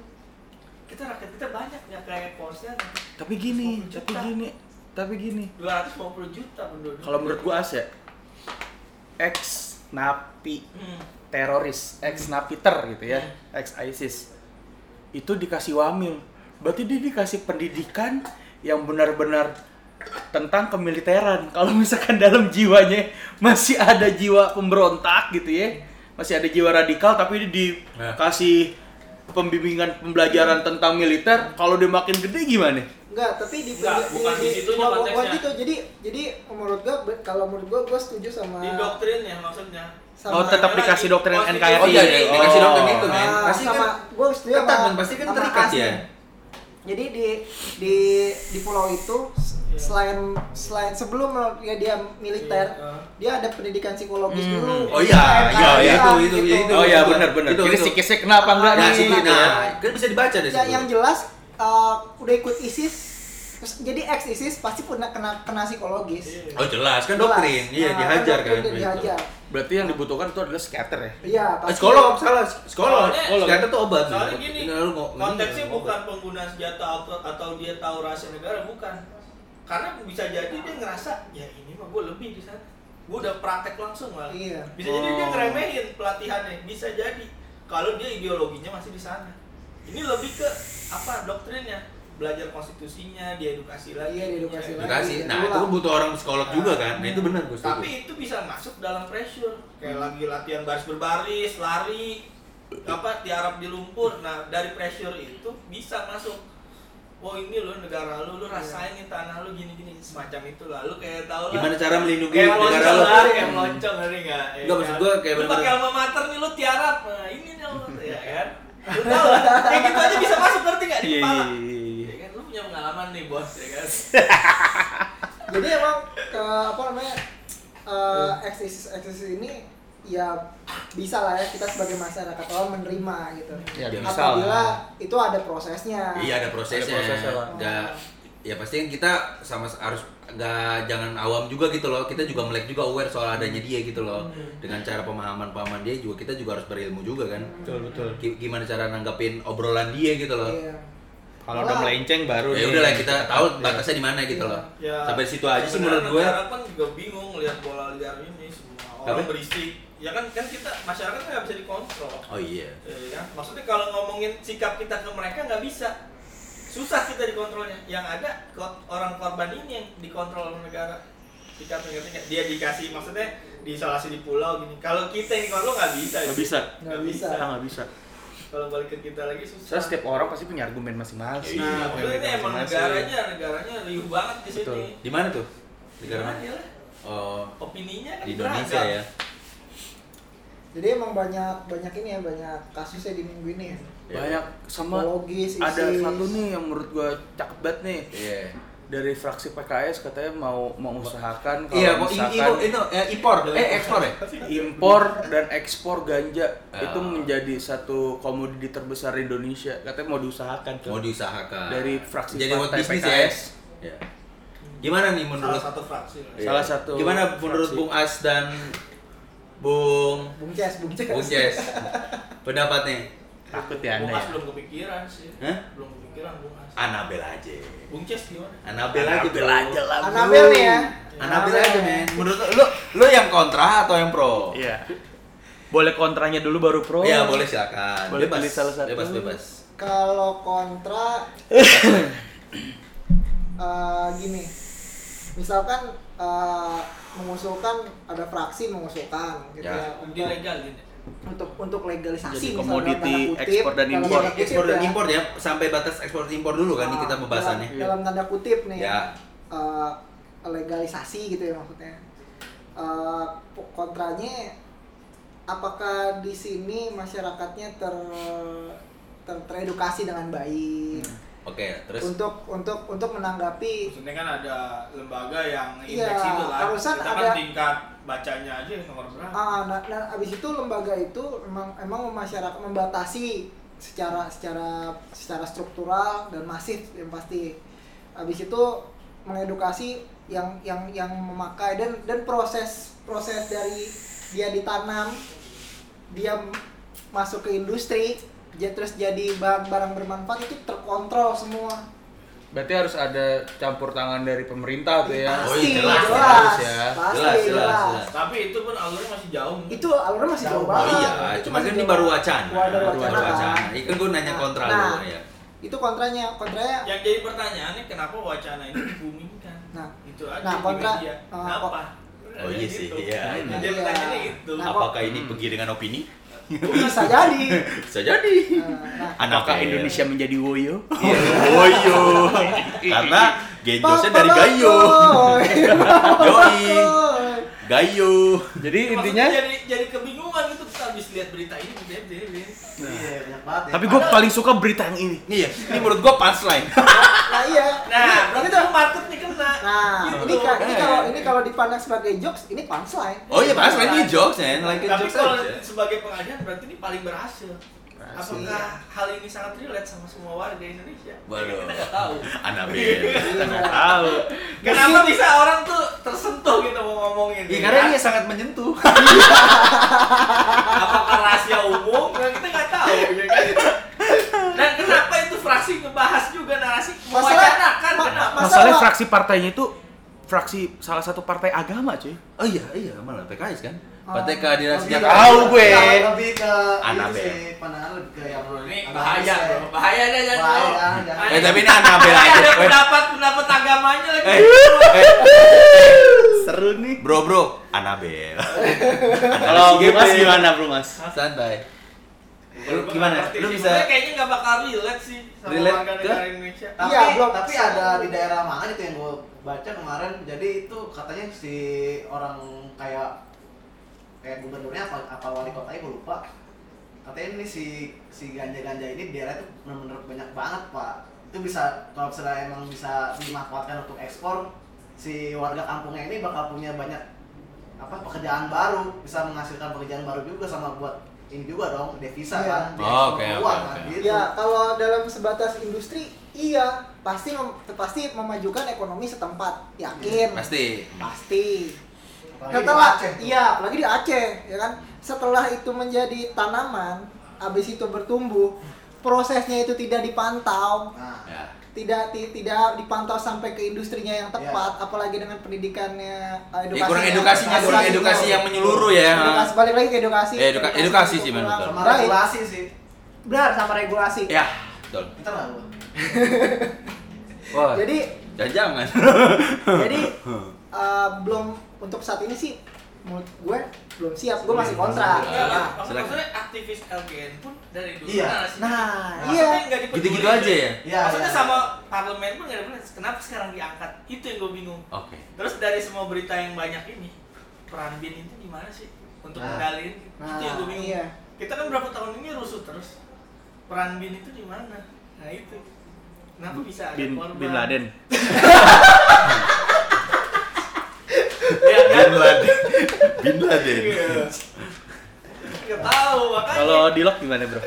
Kita rakyat kita banyak ya kayak posnya Tapi gini, 50 tapi gini, tapi gini. 250 juta penduduk. Kalau menurut gua as ya ex napi Hmm. teroris, ex napiter gitu ya, ex ISIS. Itu dikasih wamil. Berarti dia dikasih pendidikan yang benar-benar tentang kemiliteran. Kalau misalkan dalam jiwanya masih ada jiwa pemberontak gitu ya, masih ada jiwa radikal tapi dia dikasih pembimbingan pembelajaran tentang militer, kalau dia makin gede gimana? Enggak, tapi di Enggak, bukan di konteksnya. gitu. Jadi jadi menurut gua kalau menurut gua gua setuju sama Di doktrin ya maksudnya. sama Oh, tetap dikasih doktrin Oh, NKRI. oh iya ya? dikasih Oh. doktrin itu men Ah, pasti sama kan gua setuju sama dan pasti kan terikat ya Jadi di di di pulau itu Iya. selain selain sebelum ya dia militer, Iya. dia ada pendidikan psikologis Hmm. dulu. Oh iya, iya, iya, kan, itu, itu, gitu. itu. Oh iya benar benar. Itu, Jadi itu. psikisnya kenapa enggak nah nih? gitu ya? nah kan bisa dibaca dari Ya, situ yang jelas uh, udah ikut ISIS terus jadi ex ISIS pasti pernah kena kena psikologis. Iya. oh jelas kan Jelas. doktrin iya Nah, dihajar kan doktrin dia dihajar. Berarti yang dibutuhkan itu adalah skater ya? Iya, Eh, pasti. psikolog salah psikolog Soalnya- psikiater tuh obat Soalnya gini, konteksnya bukan pengguna senjata atau, atau dia tahu rahasia negara, bukan. Karena bisa jadi dia ngerasa ya ini mah gue lebih di sana. Gue udah praktek langsung malah Iya. bisa jadi dia Oh. ngeremehin pelatihannya bisa jadi. Kalau dia ideologinya masih di sana. Ini lebih ke apa doktrinnya. Belajar konstitusinya diedukasi lagi. Iya, diedukasi lagi. edukasi. Nah itu kan butuh orang psikolog juga kan? Nah itu benar gue tapi itu bisa masuk dalam pressure. Kayak lagi latihan baris berbaris lari. Apa tiarap di lumpur. Nah dari pressure itu bisa masuk oh ini lo negara lu lu rasain nih tanah lu gini gini semacam itu lah. Lu kayak tau lah. Gimana cara melindungi kayak negara lu? lah kayak lonceng ngerti nggak? Ya Enggak, maksud kan? gua kayak lu bener-bener- pakai alma mater nih lu tiarap. Nah ini nih mater ya kan? Lu tau lah. Kayak gitu aja bisa masuk ngerti nggak? Di Iya, kepala. iya, iya. ya kan? Lu punya pengalaman nih bos ya kan? Jadi emang ke apa namanya eh eksis eksis ini ya bisa lah ya kita sebagai masyarakat awam menerima gitu. Ya, Ya, bisa Apabila lah. itu ada prosesnya. iya ada prosesnya Ada prosesnya lah. nggak ya pasti kan kita sama harus nggak jangan awam juga gitu loh kita juga melek juga aware soal adanya dia gitu loh dengan cara pemahaman pemahaman dia juga kita juga harus berilmu juga kan Betul, betul. Gi- gimana cara nanggapin obrolan dia gitu loh Iya. Kalau udah melenceng baru ya udah lah kita tahu batasnya di mana gitu loh. Ya, sampai situ aja sih menurut gue negara kan juga bingung lihat bola liar ini semua orang Apa? berisik. Ya kan kan kita masyarakat kan nggak bisa dikontrol. Oh iya. Ya kan? Maksudnya kalau ngomongin sikap kita ke mereka nggak bisa. Susah kita dikontrolnya. Yang ada orang korban ini yang dikontrol oleh negara. Sikapnya ngerti nggak? dia dikasih maksudnya diisolasi di pulau gini. Kalau kita yang dikontrol nggak bisa Nggak bisa. Nggak bisa. Nggak bisa. Kalau balik ke kita lagi susah Soalnya setiap orang pasti punya argumen masing-masing. Iya, nah maksudnya ini emang negaranya negaranya riuh banget di sini Betul. di mana tuh negara mana oh opininya kan di Indonesia beragam. ya Jadi emang banyak banyak ini ya banyak kasusnya di minggu ini ya. Banyak sama Psikologis, ada satu nih yang menurut gua cakep banget nih. iya Dari fraksi PKS katanya mau mengusahakan kalau iya misalkan impor itu eh, impor eh ekspor ya impor dan ekspor ganja Ah. itu menjadi satu komoditi terbesar di Indonesia. Katanya mau diusahakan mau diusahakan Dari fraksi jadi buat partai bisnis PKS. ya. ya gimana nih menurut salah satu fraksi lah. Iya. Salah satu gimana menurut fraksi. Bung As dan Bung Bung Ces, Bung Ces. Bung Jess pendapatnya Takut ya Bung anda As ya. belum kepikiran sih Hah? belum kepikiran Bung As Anabel aja Bung Ces gimana Anabel aja Anabel aja lah. Anabel nih ya. Anabel aja men menurut lu- lu yang kontra atau yang pro Iya. Boleh kontranya dulu baru pro. Iya boleh silakan Boleh bebas pilih salah satu. bebas bebas Kalau kontra eh, gini. Misalkan eh, mengusulkan ada fraksi mengusulkan gitu Ya. ya, Undi untuk, legal gitu untuk untuk legalisasi Jadi misalnya komoditi dalam tanda kutip, ekspor dan impor. kutip ekspor dan ya. impor ya sampai batas ekspor dan impor dulu kan ini Ah, kita pembahasannya dalam, dalam tanda kutip nih Ya. eh, legalisasi gitu ya maksudnya Eh, kontranya apakah di sini masyarakatnya ter, ter teredukasi dengan baik oke terus untuk untuk untuk menanggapi maksudnya kan ada lembaga yang Iya, indeks itu kan harusan kita kan ada- tingkat bacanya aja nomor berapa? Ah nah, nah abis itu lembaga itu emang emang masyarakat membatasi secara secara secara struktural dan masif yang pasti. Abis itu mengedukasi yang yang yang memakai dan dan proses proses dari dia ditanam dia masuk ke industri dia terus jadi barang barang bermanfaat itu terkontrol semua Berarti harus ada campur tangan dari pemerintah tuh ya. Oh, pasti iya, jelas, jelas harus ya. pasti Jelas, jelas, jelas, jelas. tapi itu pun alurnya masih jauh itu alurnya masih jauh Oh, banget oh iya Itu cuma kan ini jauh baru wacana Baru wacana, wacana kan? ini kan gue nanya kontra Nah, dulu ya itu kontranya kontranya yang jadi pertanyaannya kenapa wacana ini dibumingkan Nah. itu aja Nah, di kontra- media uh, kenapa Oh, iya sih, Gitu. iya. Nah, Nah, jadi iya. pertanyaannya gitu Nah, apakah ini pergi dengan opini bisa jadi bisa jadi Nah, Apakah Anabel. Indonesia menjadi woyo? Iya, woyo. Karena genjosnya dari Gayo. Yoi. Gayo. Jadi intinya jadi jadi kebingungan gitu kita habis lihat berita ini Iya, banyak banget ya. tapi gue paling suka berita yang ini. Iya, ini menurut gua punchline. nah iya. Nah ini berarti tuh marketnya kena. Nah Gitu. ini ka- ini kalau ini kalau dipandang sebagai jokes ini punchline. Oh iya, punchline ini jokes ya, like tapi jokes kalau sebagai pengajian berarti ini paling berhasil Apakah hal ini sangat relate sama semua warga Indonesia Waduh. kita nggak tahu Anabel. Iya. Tahu. kenapa bisa orang tuh tersentuh gitu mau ngomongin Iya, ya karena kan? dia sangat menyentuh. apakah rahasia umum nah, kita nggak tahu ya kan dan kenapa itu fraksi ngebahas juga narasi masalah mewacanakan ma- masalah masalahnya bawa. fraksi partainya itu fraksi salah satu partai agama cuy Oh iya, iya, malah PKS kan. Oh. Partai Keadilan Sejahtera. Tahu gue. Lebih ke- Anabel. pandangan lebih ke yang Ini bahaya, ya. bro. bahaya dah jangan. Jangan. Eh tapi ini Anabel aja. Ada Weh. pendapat pendapat agamanya lagi. Eh, eh, seru nih bro bro, Anabel. kalau Mas gimana bro mas Santai. Lu gimana? Lu bisa Sebenarnya kayaknya nggak bakal relate sih sama Relate warga ke? negara Indonesia. Tapi, Iya, tapi ada di daerah mana itu yang gue baca kemarin. Jadi itu katanya si orang kayak kayak gubernurnya apa apa wali kotanya gue lupa. Katanya ini si si ganja-ganja ini di daerah itu benar-benar banyak banget pak. Itu bisa kalau misalnya emang bisa dimanfaatkan untuk ekspor, si warga kampungnya ini bakal punya banyak apa pekerjaan baru, bisa menghasilkan pekerjaan baru juga sama buat ini juga dong devisa Iya. kan. Oh, oke, keluar oke, kan, oke. gitu. Ya, kalau dalam sebatas industri, iya pasti mem- pasti memajukan ekonomi setempat, yakin. pasti. Pasti. Apalagi di Setelah, Aceh iya, apalagi di Aceh, ya kan. Setelah itu menjadi tanaman, habis itu bertumbuh, prosesnya itu tidak dipantau, Nah, Ya. Tidak ti- tidak dipantau sampai ke industrinya yang tepat, apalagi dengan pendidikannya, eh, Ya, kurang edukasinya, kurang edukasinya. edukasi yang menyeluruh ya. Edukasi balik lagi ke edukasi. Eh, eduka- edukasi sih, kurang. memang betul. sama Right. regulasi sih. Benar sama regulasi. Ya, betul. Kita lah gua. Wah, Jadi jangan. jadi eh, belum untuk saat ini sih menurut gue belum siap gue masih kontra Enggak, nah, maksudnya aktivis LGN pun dari dulu Iya. nah Maksudnya iya. Gitu-gitu aja ya? Iya, Maksudnya iya. sama parlemen pun nggak dipeduli. Kenapa sekarang diangkat? Itu yang gue bingung. Oke. Terus dari semua berita yang banyak ini, peran BIN itu di mana sih untuk Nah. mengendaliin? nah itu yang gue bingung. iya Kita kan berapa tahun ini rusuh terus. Peran BIN itu di mana? Nah itu. Kenapa bisa ada bin korban? bin Laden Ya kan? Bin Laden. Bin Laden. Iya. Nggak tahu makanya. kalau di lock gimana bro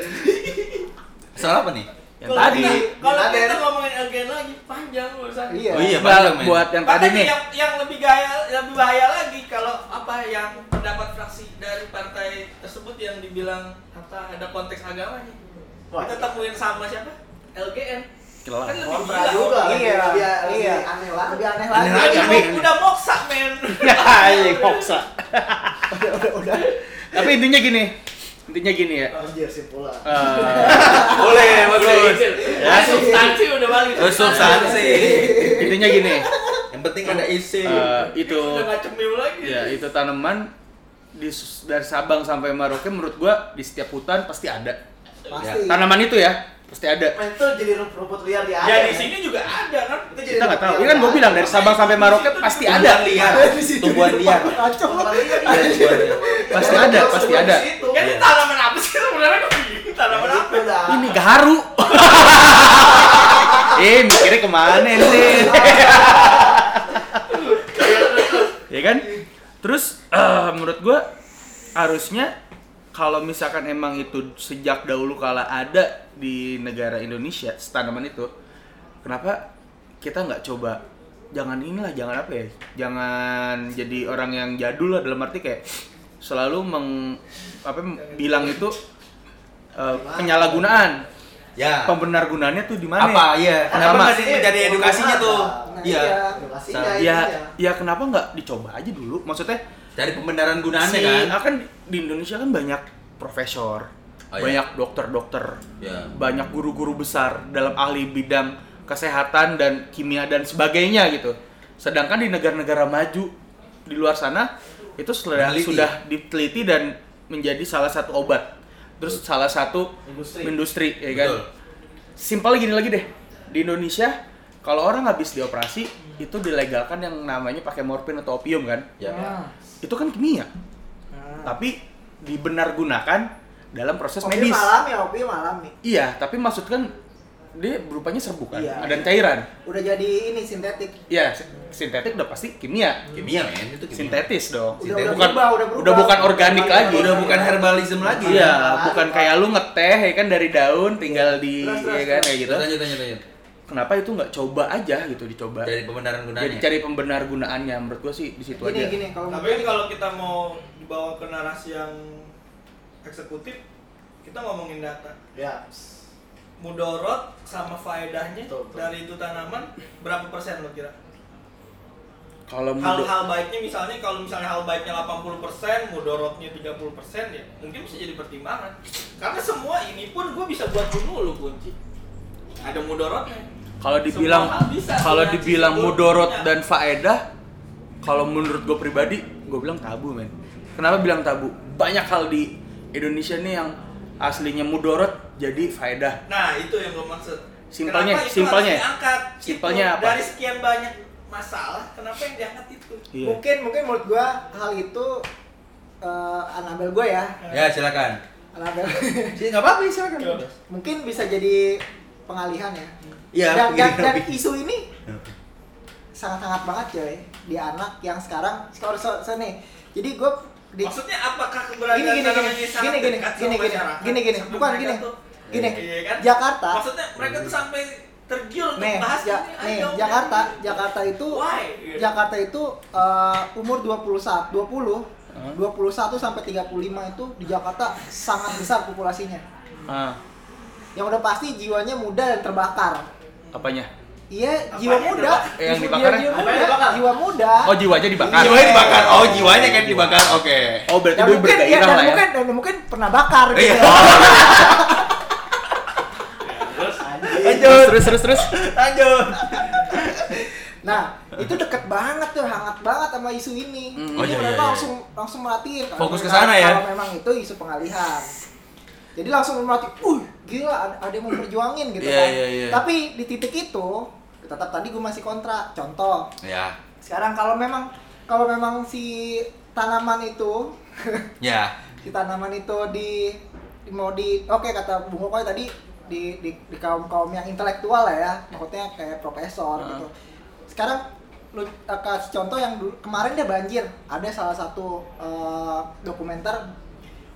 Soal apa nih? yang Kalau tadi Kalau kita ngomongin LGN lagi panjang urusan. iya Oh iya, panjang, men. buat yang tadi nih yang, yang lebih gaya lebih bahaya lagi kalau apa yang pendapat fraksi dari partai tersebut yang dibilang apa ada konteks agamanya. Wah. Kita temuin sama siapa? LGN. Kan lebih Kontra gila. juga. iya Lebih- iya lebih aneh lagi. lebih aneh Aneh lagi lagi. Udah, udah moksa men. ya iya moksa udah udah udah tapi intinya gini intinya gini ya Anjir sih pula. Eh, Boleh, bagus. Ya, substansi udah balik. Oh, substansi. intinya gini Yang penting ada isi. eh, itu Udah lagi. ya itu tanaman di dari Sabang sampai Merauke menurut gua di setiap hutan pasti ada pasti tanaman itu ya pasti ada. Men, itu jadi rumput liar di Aceh. Ya di men. sini juga ada kan. Itu jadi kita nggak tahu. ini kan di bilang dari Sabang sampai Merauke pasti ada. Tumbuhan liar. Di situ. Tumbuhan liar. Iya, pasti ada pasti ada. Ini tanaman apa sih sebenarnya? Kok gini? Tanaman apa? Ini gaharu eh mikirnya ke mana sih ya kan? Terus eh, menurut gua harusnya kalau misalkan emang itu sejak dahulu kala ada di negara Indonesia tanaman itu kenapa kita nggak coba jangan inilah jangan apa ya jangan jadi orang yang jadul lah dalam arti kayak selalu meng apa bilang itu eh, penyalahgunaan Ya. pembenar gunanya tuh di mana Apa? Iya. Kenapa nggak di- menjadi edukasinya tuh? Nah, Iya. iya. Edukasinya ya ya kenapa nggak dicoba aja dulu maksudnya Dari pembenaran gunaannya si, kan. ah, kan di Indonesia kan banyak profesor Oh, iya. banyak dokter-dokter Ya. banyak guru-guru besar dalam ahli bidang kesehatan dan kimia dan sebagainya gitu sedangkan di negara-negara maju di luar sana itu sudah Meneliti. sudah diteliti dan menjadi salah satu obat terus salah satu Industri. industri ya kan Betul. simpel gini lagi deh di Indonesia kalau orang habis dioperasi itu dilegalkan yang namanya pakai morfin atau opium kan Ya. Itu kan kimia nah. tapi dibenar gunakan dalam proses Opium medis alami opium alami iya tapi maksud kan dia berupanya serbuk kan Iya. ada cairan udah jadi ini sintetik ya sintetik udah pasti kimia Kimia men itu kimia. sintetis dong Udah- udah bukan berubah, udah berubah. udah bukan organik Udah lagi Udah bukan herbalism lagi. iya bukan kayak lu ngeteh ya kan dari daun tinggal di Terus, terus, ya kan terus. kayak gitu Terus lanjut lanjut lanjut. Kenapa itu nggak coba aja gitu dicoba Dari pembenaran gunanya. jadi cari pembenar gunaannya menurut gua sih di situ gini aja gini kalau Tapi kan kalau kita mau dibawa ke narasi yang eksekutif, kita ngomongin data. Ya. mudorot sama faedahnya Betul, betul. dari itu tanaman berapa persen lo kira? Kalau Hal-hal baiknya misalnya kalau misalnya hal baiknya 80%, mudorotnya 30% ya mungkin bisa jadi pertimbangan. Karena semua ini pun gue bisa buat bunuh lu kunci. Ada mudorotnya. Kalau dibilang kalau dibilang mudorot dan faedah kalau menurut gue pribadi gue bilang tabu men kenapa bilang tabu banyak hal di Indonesia nih yang aslinya mudorot jadi faedah Nah, itu yang gue maksud. Simpelnya, Kenapa itu simpelnya. harus diangkat? Simpelnya Itu, apa? Dari sekian banyak masalah, kenapa yang diangkat itu? iya Mungkin mungkin menurut gua hal itu eh Anabel gua ya. Ya silakan. Anabel. Sih nggak apa-apa silakan. mungkin bisa jadi pengalihan ya. Iya, Dan, dan, dan isu ini sangat-sangat banget coy di anak yang sekarang sekarang so, so, nih. Jadi gue di Maksudnya apakah gini keberadaan gini gini gini gini gini gini gini gini Sampai bukan gini tuh- gini Iya kan? Jakarta Maksudnya mereka tuh sampai tergiur untuk nih bahas ja, ini. nih Ayo, Jakarta udah. Jakarta itu Why? Iya. Jakarta itu eh, umur 21 20 21 sampai 35 itu di Jakarta sangat besar populasinya. ah, Yang udah pasti jiwanya muda dan terbakar. Apanya Iya, jiwa muda. Eh, yang Jiwa- dibakar? jiwa yang muda, dibakar? jiwa muda. oh jiwanya dibakar Jiwanya dibakar. Oh jiwanya kan dibakar. Oke. oh berarti Dan gue mungkin ya, dan lah ya mungkin dan mungkin pernah bakar gitu. Iya. terus terus terus terus Lanjut. Nah, itu deket banget tuh, hangat banget sama isu ini. Mm. Jadi Oh, iya, mereka iya, iya. langsung langsung. Kalau Fokus ke sana ya? Kalau memang itu isu pengalihan. Jadi langsung merhatiin, uh gila ada, yang mau berjuangin gitu Iya, kan. iya, iya. Tapi di titik itu, tetap tadi gue masih kontra. Contoh, Ya. sekarang kalau memang kalau memang si tanaman itu Ya. si tanaman itu di, di- mau di oke kata Bung Kokoy tadi di di, di kaum kaum yang intelektual lah ya maksudnya kayak profesor Heeh. gitu sekarang lu eh, kasih contoh yang dulu kemarin dia banjir ada salah satu eh, dokumenter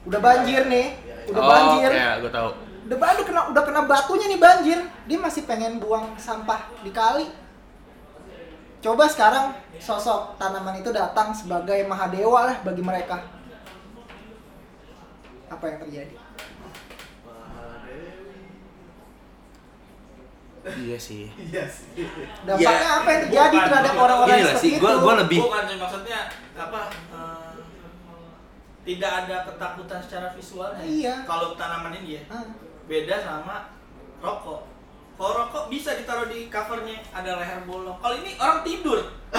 udah banjir nih. Udah oh banjir. ya gue tahu. Udah banjir kena udah kena batunya nih banjir. Dia masih pengen buang sampah di kali. Coba sekarang sosok tanaman itu datang sebagai mahadewa lah bagi mereka. Apa yang terjadi? Iya sih. Iya sih. dampaknya Ya, apa yang terjadi bukan, terhadap bukan. orang-orang lah seperti sih, itu? gua- gua lebih- Bukan maksudnya apa? Tidak ada ketakutan secara visualnya. Iya. Kalau tanaman ini ya Ah, beda sama rokok. Kalau rokok bisa ditaruh di covernya ada leher bolong. Kalau ini orang tidur.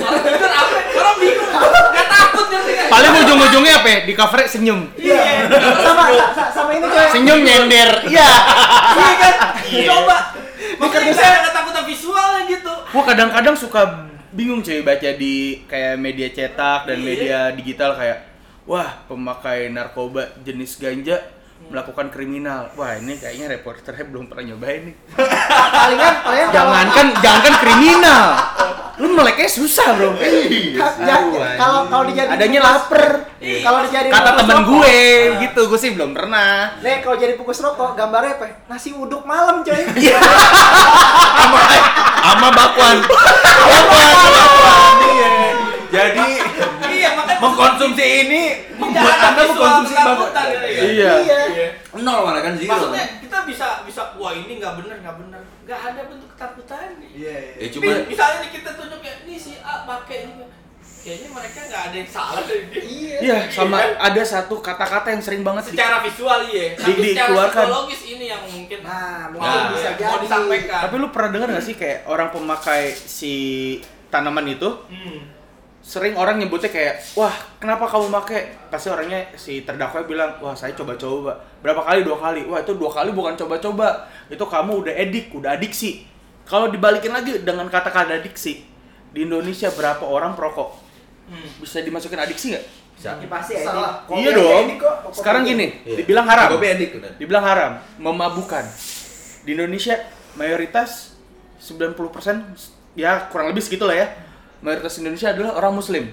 orang tidur apa? Orang bingung. Gak takut ngerti nggak? paling ujung-ujungnya apa ya? di cover senyum Iya. sama sa- sama ini coy senyum nyender iya Iya kan? Coba. Makanya kardus- saya ada ketakutan visualnya gitu. gua kadang-kadang suka bingung cuy baca di kayak media cetak dan Iya. media digital kayak wah pemakai narkoba jenis ganja melakukan kriminal. Wah ini kayaknya reporternya belum pernah nyobain nih. Palingan palingan jangankan jangankan kriminal. Lu meleknya susah bro. Ka- ja- Tahu, kalau kalau dijadiin adanya lapar. Iya. kalau dijadiin kata temen rokok, gue gitu. Gue sih belum pernah. Nih kalau jadi bungkus rokok gambarnya apa? ya? Nasi uduk malam coy. Iya. sama sama bakwan. Bakwan. Bakwan iya. Jadi Iya, mengkonsumsi ini membuat ada anda mengkonsumsi ketakutan gitu ya. Iya. Iya. Nol malah kan zero. Maksudnya kita bisa bisa wah ini nggak bener nggak bener nggak ada bentuk ketakutannya. Iya, iya. Ya Nih, cuma misalnya nih kita tunjuk ya ini si A pakai ini kayaknya mereka nggak ada yang salah dari dia. Iya. iya sama ada satu kata-kata yang sering banget di- Secara visual iya, tapi Di- secara dikeluarkan. psikologis ini yang mungkin Nah, mungkin Nah, bisa mau jadi. disampaikan. Tapi lu pernah dengar gak sih kayak orang pemakai si tanaman itu Hmm. Sering orang nyebutnya kayak wah kenapa kamu pakai pasti orangnya si terdakwa bilang wah saya coba-coba berapa kali dua kali wah itu dua kali bukan coba-coba itu kamu udah edik udah adiksi kalau dibalikin lagi dengan kata-kata adiksi di Indonesia berapa orang perokok Hmm. bisa dimasukin adiksi nggak bisa. Ya, pasti ya. Salah. Kopi iya dong ini kok, kopi sekarang gini Iya. dibilang haram Kopi edik udah. dibilang haram memabukan di Indonesia mayoritas 90% ya kurang lebih segitu lah ya mayoritas Indonesia adalah orang muslim.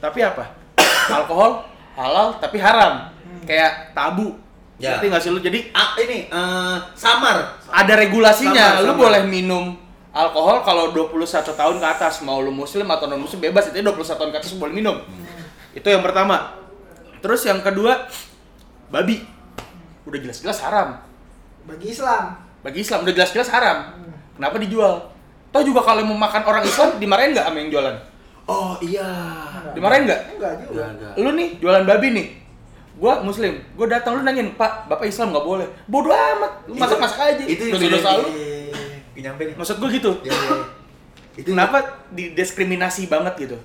Tapi apa? Alkohol halal tapi haram. Kayak tabu. Ya. ngerti nggak sih lu? Jadi Ah, ini eh, samar. ada regulasinya. Sama, lu sama. boleh minum alkohol kalau 21 tahun ke atas. Mau lu muslim atau non muslim bebas. Itu 21 tahun ke atas boleh minum. Itu yang pertama. Terus yang kedua babi. Udah jelas-jelas haram. Bagi Islam. Bagi Islam udah jelas-jelas haram. Hmm. Kenapa dijual? Tahu juga kalau mau makan orang Islam dimarahin nggak sama yang jualan? Oh iya. Dimarahin nggak? enggak juga Enggak, enggak. Lu nih jualan babi nih. Gua muslim, gua datang lu nanyain, "Pak, Bapak Islam nggak boleh." Bodoh amat. Lu masak-masak aja. Itu yang dosa-dosa lu. Gak nyampe nih. Maksud gua gitu. Iya, iya. Itu Kenapa didiskriminasi banget gitu?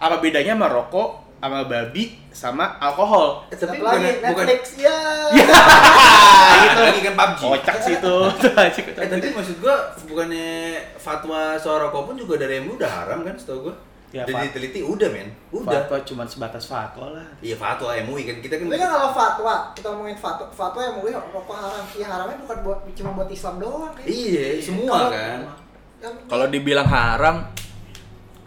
Apa bedanya sama rokok, sama babi, sama alkohol? Eh, tapi tapi lagi bukan, bukan Netflix ya Ah, itu lagi kan PUBG. Kocak sih itu. Eh tapi maksud gua bukannya fatwa soal rokok pun juga dari MUI udah haram kan setahu gua. Ya, Udah Fat- diteliti udah men. Udah. Fatwa cuma sebatas fatwa lah. Iya fatwa MUI kan kita kan. tapi kan kalau fatwa kita ngomongin fatwa fatwa yang mungkin rokok haram ya haramnya bukan buat cuma buat Islam doang kan Iya, semua Kalau- kan. Yang- Kalau dibilang haram,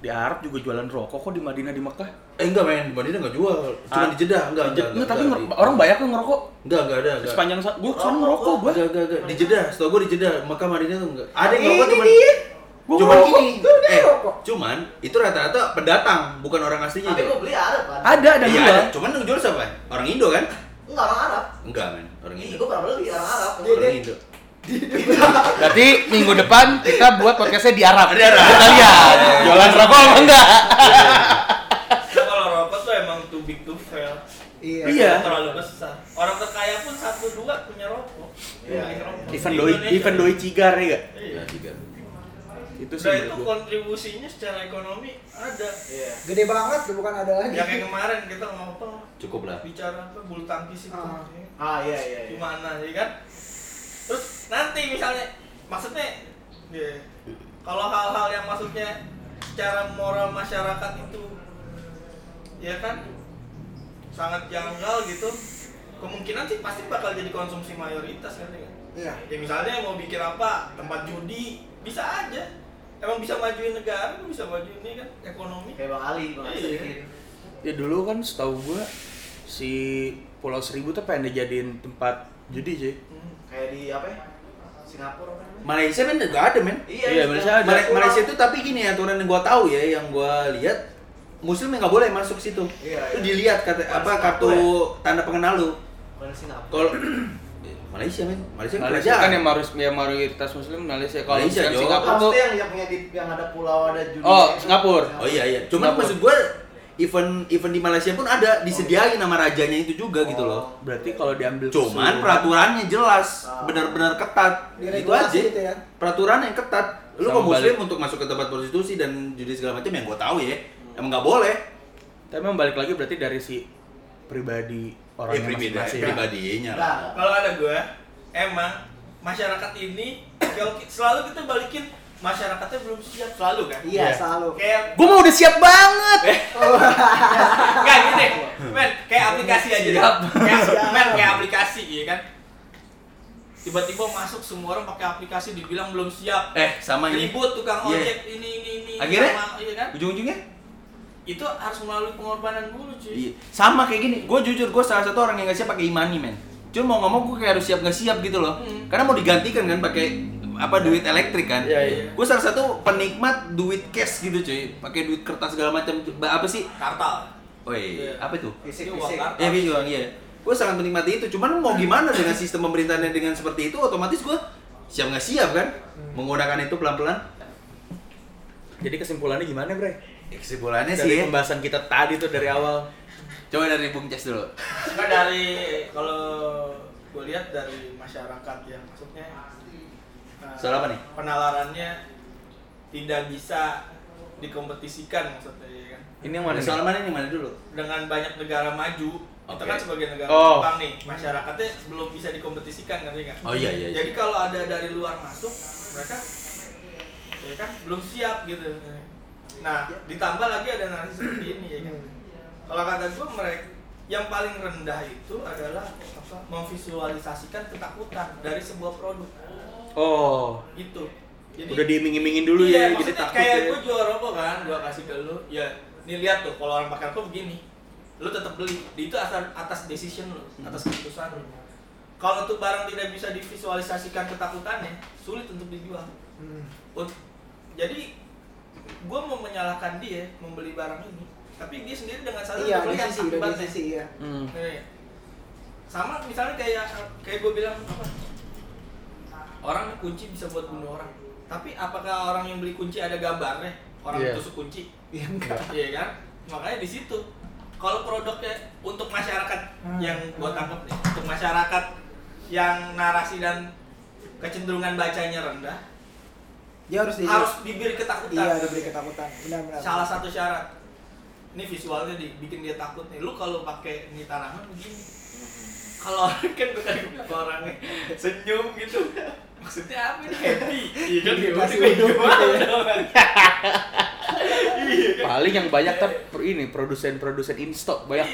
di Arab juga jualan rokok kok di Madinah di Mekah. Eh enggak men, di Madinah enggak jual. Cuma Ah. di Jeddah, enggak enggak. Enggak, tapi enggak, di- orang banyak tuh ngerokok. Enggak, enggak ada, enggak. Sepanjang saat gua kan ngerokok gua. Enggak, enggak, enggak. Di Jeddah, setahu gua di Jeddah, Mekah Madinah tuh enggak. Ada yang Ini ngerokok. Gua cuman gini. Dia Eh, cuman itu rata-rata pendatang, bukan orang aslinya Tapi gua beli ada kan? Ada ada Iya, ada. Cuman yang jual siapa? Orang Indo kan? Enggak orang Arab. Enggak, men. Orang Indo. gua pernah beli orang Arab. Orang Indo. Berarti minggu depan kita buat podcastnya di Arab. Di Arab. Kita lihat jualan rokok apa enggak? Nah, kalau rokok tuh emang too big to fail. iya Iya. Terlalu besar. Orang terkaya pun satu dua punya rokok. Iya. Even Di doi even doi cigar ya enggak? Iya. Nah, tiga. Itu sih menurut itu kontribusinya secara ekonomi ada. Iya. gede banget tuh bukan ada lagi Ya kayak kemarin kita ngobrol Cukup lah. bicara apa bulu tangkis itu. Ah. Ah iya iya. iya. Gimana ya kan? Terus nanti misalnya maksudnya ya, kalau hal-hal yang maksudnya secara moral masyarakat itu ya kan sangat janggal gitu kemungkinan sih pasti bakal jadi konsumsi mayoritas kan ya iya ya misalnya mau bikin apa tempat judi bisa aja emang bisa majuin negara bisa majuin ini kan ekonomi Kayak Bang Ali, Bang Ali Iya. sedikit. Ya dulu kan setahu gua si Pulau Seribu tuh pengen dijadiin tempat judi sih. Kayak di apa ya? Singapura namanya? Malaysia men enggak ada men. Iya, juga. Malaysia ada. Mala- Malaysia itu tapi gini aturan yang gua tahu ya, yang gua lihat muslim yang nggak boleh masuk situ. Iya, Itu iya. dilihat kata Bukan apa kartu Singapura tanda pengenal lu. Bukan Singapura. Kalau Eh, Malaysia men, Malaysia, Malaysia kerajaan. kan yang harus yang mayoritas muslim Malaysia. Kalau Malaysia. Singapura tuh yang yang punya di yang ada pulau ada judi? Oh, Singapura. Oh iya iya. Cuman Singapura. maksud gua event event di Malaysia pun ada disediain nama rajanya itu juga gitu loh. berarti kalau diambil Cuman peraturannya jelas, Ah. benar-benar ketat. Itu aja. gitu ya. Peraturan yang ketat. Lu kok muslim balik. untuk masuk ke tempat prostitusi dan judi segala macam yang gua tahu ya, emang nggak boleh. Tapi memang balik lagi berarti dari si pribadi orang yang pribadi, masing-masing. pribadinya Nah, lah. kalau ada gue emang masyarakat ini kalau selalu kita balikin masyarakatnya belum siap selalu kan iya Iya. selalu kayak Gua mau udah siap banget. Enggak gini, men, kayak aplikasi aja deh. Siap. Kayak, men, kayak aplikasi, ya kan? Tiba-tiba masuk semua orang pakai aplikasi dibilang belum siap. Eh, sama ini. Ribut tukang Iya. ojek ini ini ini. Akhirnya? sama, iya kan? Ujung-ujungnya Itu harus melalui pengorbanan dulu, cuy. Iya, sama kayak gini. Gue jujur, gue salah satu orang yang gak siap pakai imani, men. Cuma mau ngomong gue kayak harus siap nggak siap gitu loh. Hmm. Karena mau digantikan kan pakai apa duit elektrik kan. Iya, iya. Gue salah satu penikmat duit cash gitu cuy. Pakai duit kertas segala macam. Apa sih? Kartal. Woi, Iya. apa itu? fisik uang fisik. kartal. Ya bisa bilang iya. Gue sangat menikmati itu. Cuman mau gimana dengan sistem pemerintahannya dengan seperti itu, otomatis gue siap nggak siap kan? Menggunakan itu pelan-pelan. Jadi kesimpulannya gimana, Bre? Ya, Kesimpulannya Dari sih, ya. pembahasan kita tadi tuh dari awal. coba dari Bung Ces dulu. Enggak dari kalau gue lihat dari masyarakat ya, maksudnya Soal apa nih? Penalarannya tidak bisa dikompetisikan maksudnya ya kan. Ini yang mana? nih? Soal mana nih mana dulu? dengan banyak negara maju kita Oke. kan sebagai negara Oh. berkembang nih masyarakatnya belum bisa dikompetisikan ngerti kan Oh iya iya. iya. jadi kalau ada dari luar masuk mereka ya kan belum siap gitu nah ditambah lagi ada narasi seperti ini ya kan kalau kata gue mereka yang paling rendah itu adalah apa memvisualisasikan ketakutan dari sebuah produk Oh, itu jadi udah diiming-imingin dulu iya, ya, jadi maksudnya takut kayak ya. gue jual rokok kan gue kasih ke lu ya nih lihat tuh kalau orang pakai rokok begini lu tetap beli itu atas atas decision lu atas keputusan lu kalau tuh barang tidak bisa divisualisasikan ketakutannya sulit untuk dijual Hmm. Jadi gue mau menyalahkan dia membeli barang ini tapi dia sendiri dengan sadar iya udah di melihat sisi udah di akibatnya. sisi iya Hmm. Iya. sama misalnya kayak kayak gue bilang apa orang kunci bisa buat bunuh orang tapi apakah orang yang beli kunci ada gambarnya orang Iya. tusuk kunci Iya enggak. iya kan makanya di situ kalau produknya untuk masyarakat Hmm. yang gua tangkap nih untuk masyarakat yang narasi dan kecenderungan bacanya rendah Dia harus di harus diberi ketakutan Iya, diberi ketakutan. Benar-benar. salah satu syarat ini visualnya dibikin dia takut nih lu kalau pakai ini tanaman begini kalau orang kan bukan orangnya senyum gitu maksudnya apa nih happy iya kan Dikasih uduk gitu ya. iya kan Paling yang banyak ter ini produsen-produsen instok banyak.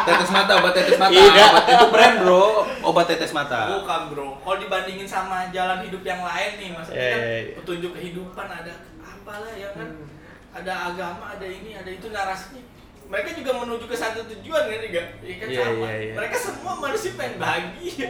Tetes mata, obat tetes mata. Iya. Obat itu brand, Bro. Obat tetes mata. bukan bro kalau dibandingin sama jalan hidup yang lain nih maksudnya Iya, kan iya, iya. petunjuk kehidupan ada apalah ya kan Hmm. ada agama ada ini ada itu narasinya mereka juga menuju ke satu tujuan kan juga ya kan Iya, sama iya, iya. mereka semua manusia pengen bahagia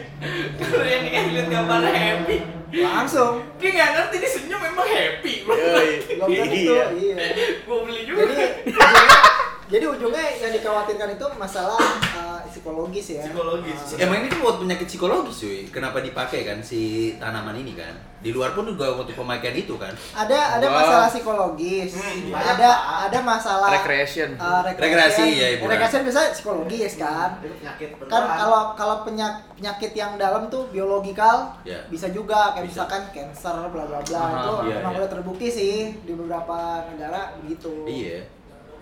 kalau yang dikasih lihat gambar happy Langsung. dia nggak ngerti dia senyum memang happy bro Belum tentu. Iya. Iya. gue beli juga Jadi jadi ujungnya yang dikhawatirkan itu masalah uh, psikologis ya. Psikologis. Uh, Emang ini kan buat penyakit psikologis cuy. Kenapa dipakai kan si tanaman ini kan? Di luar pun juga untuk pemakaian itu kan. ada ada masalah psikologis. Hmm, banyak, ada ada masalah Recreation. uh, Rekreasi, ya, Ibu. Rekreasi bisa psikologis kan. Itu penyakit beneran. Kan kalau kalau penyak, penyakit yang dalam tuh biologikal Ya. bisa juga kayak Bisa. misalkan cancer bla bla bla Aha, itu iya, emang iya. udah terbukti sih di beberapa negara begitu. Iya.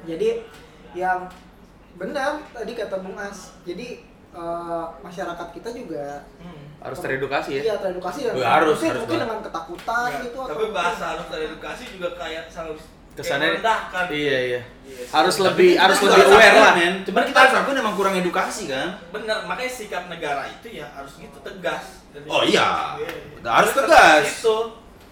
Jadi yang benar tadi kata Bung As. Jadi eh, masyarakat kita juga Hmm. Harus teredukasi ya. Iya, teredukasi dan harus, mungkin, harus mungkin banget. dengan ketakutan Ya, gitu tapi bahasa harus teredukasi juga kayak selalu Kesannya merendahkan Iya, iya. Iya, Harus sih. lebih Kita harus lebih aware lah. Men. Cuman kita harus akuin emang kurang edukasi kan. bener makanya sikap negara itu ya harus gitu tegas Oh iya. Iya. Harus tegas. itu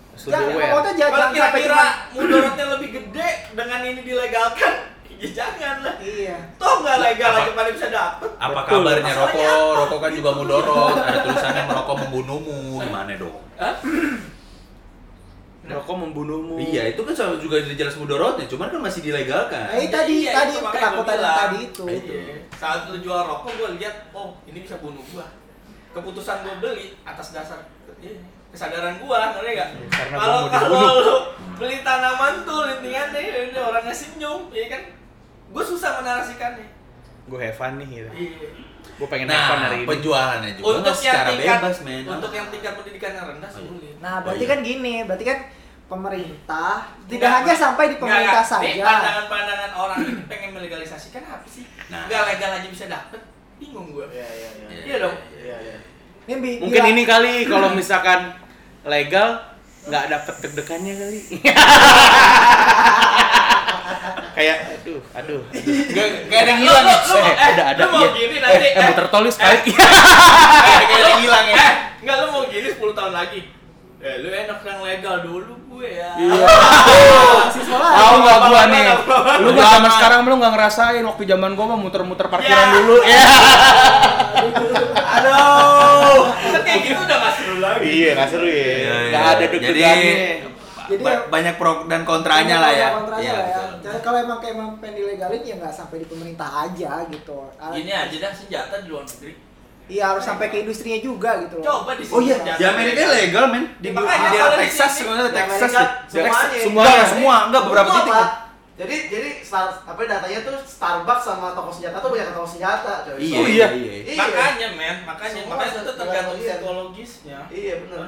Harus Jangan, lebih aware. kalau kira-kira cuma mudorotnya lebih gede dengan ini dilegalkan ya jangan lah iya. toh nggak legal aja pada bisa dapet Apa Betul. kabarnya rokok? apa? Rokok kan juga mudorot. Ada tulisannya merokok membunuhmu. Gimana dong? Hah? Rokok membunuhmu. Iya, itu kan sama juga jelas mudorotnya, cuman kan masih dilegalkan. Itu tadi Iya, tadi ketakutan tadi itu. Iya. saat lu jual rokok gue lihat oh ini bisa bunuh gua keputusan gue beli atas dasar iya, kesadaran gua ngerti gak? Iya, karena gua kalau mau kalau lu beli tanaman tuh lintingannya ini orangnya senyum ya kan gue susah menarasikannya Gue have fun nih gitu. iya. Gue pengen have fun Nah, hari ini. penjualannya juga untuk yang secara tingkat bebas, men. untuk yang tingkat pendidikan yang rendah Oh, iya. sulit Nah, Oh, berarti iya. kan gini, berarti kan pemerintah tidak Nggak, hanya sampai di pemerintah nggak. Nih, saja. pandangan-pandangan orang ini pengen melegalisasikan apa sih Nah. nggak legal aja bisa dapet bingung gue Iya, iya, iya. Iya dong. Iya, iya. Ini bi- Mungkin bila- ini kali kalau misalkan legal nggak dapet deg-degannya kali. Kayak aduh, aduh. Gak, gak ada yang hilang lu- ya? lu mau- Eh, eh, ada ada lu mau iya. gini nanti, Eh, eh, eh. muter tol sekali. Gak ada yang hilang ya? Eh, enggak lu mau gini 10 tahun lagi. Eh, lu enak yang legal dulu gue ya. Iya. Masih sekolah. Tahu nggak gua nih? Lu mah zaman sekarang lu nggak ngerasain waktu zaman gua mah muter-muter parkiran Ya. dulu. Ya. Aduh. Kan kayak gitu udah gak seru lagi. Iya, nggak seru ya. Iya, Nggak iya. ada Jadi deg-degannya. Jadi ba- ya- banyak pro dan kontranya lah ya. Kontranya Iya, lah ya. betul. Jadi kalau emang kayak emang pengen dilegalin ya nggak sampai di pemerintah aja gitu. Gini aja dah senjata di luar negeri. Iya harus sampai ke industrinya juga gitu. loh. Coba di Oh iya, di Amerika legal men. Di, Ya, makanya di daerah di Texas, sini- sebenarnya di Texas, Amerika Texas, semuanya. semua, enggak, semua, enggak beberapa titik. Jadi jadi star, apa datanya tuh Starbucks sama toko senjata tuh banyak toko senjata, coy. Iya, Oh, iya. iya. Iya. Makanya men, makanya Semua makanya itu tergantung iya. psikologisnya. Iya, benar.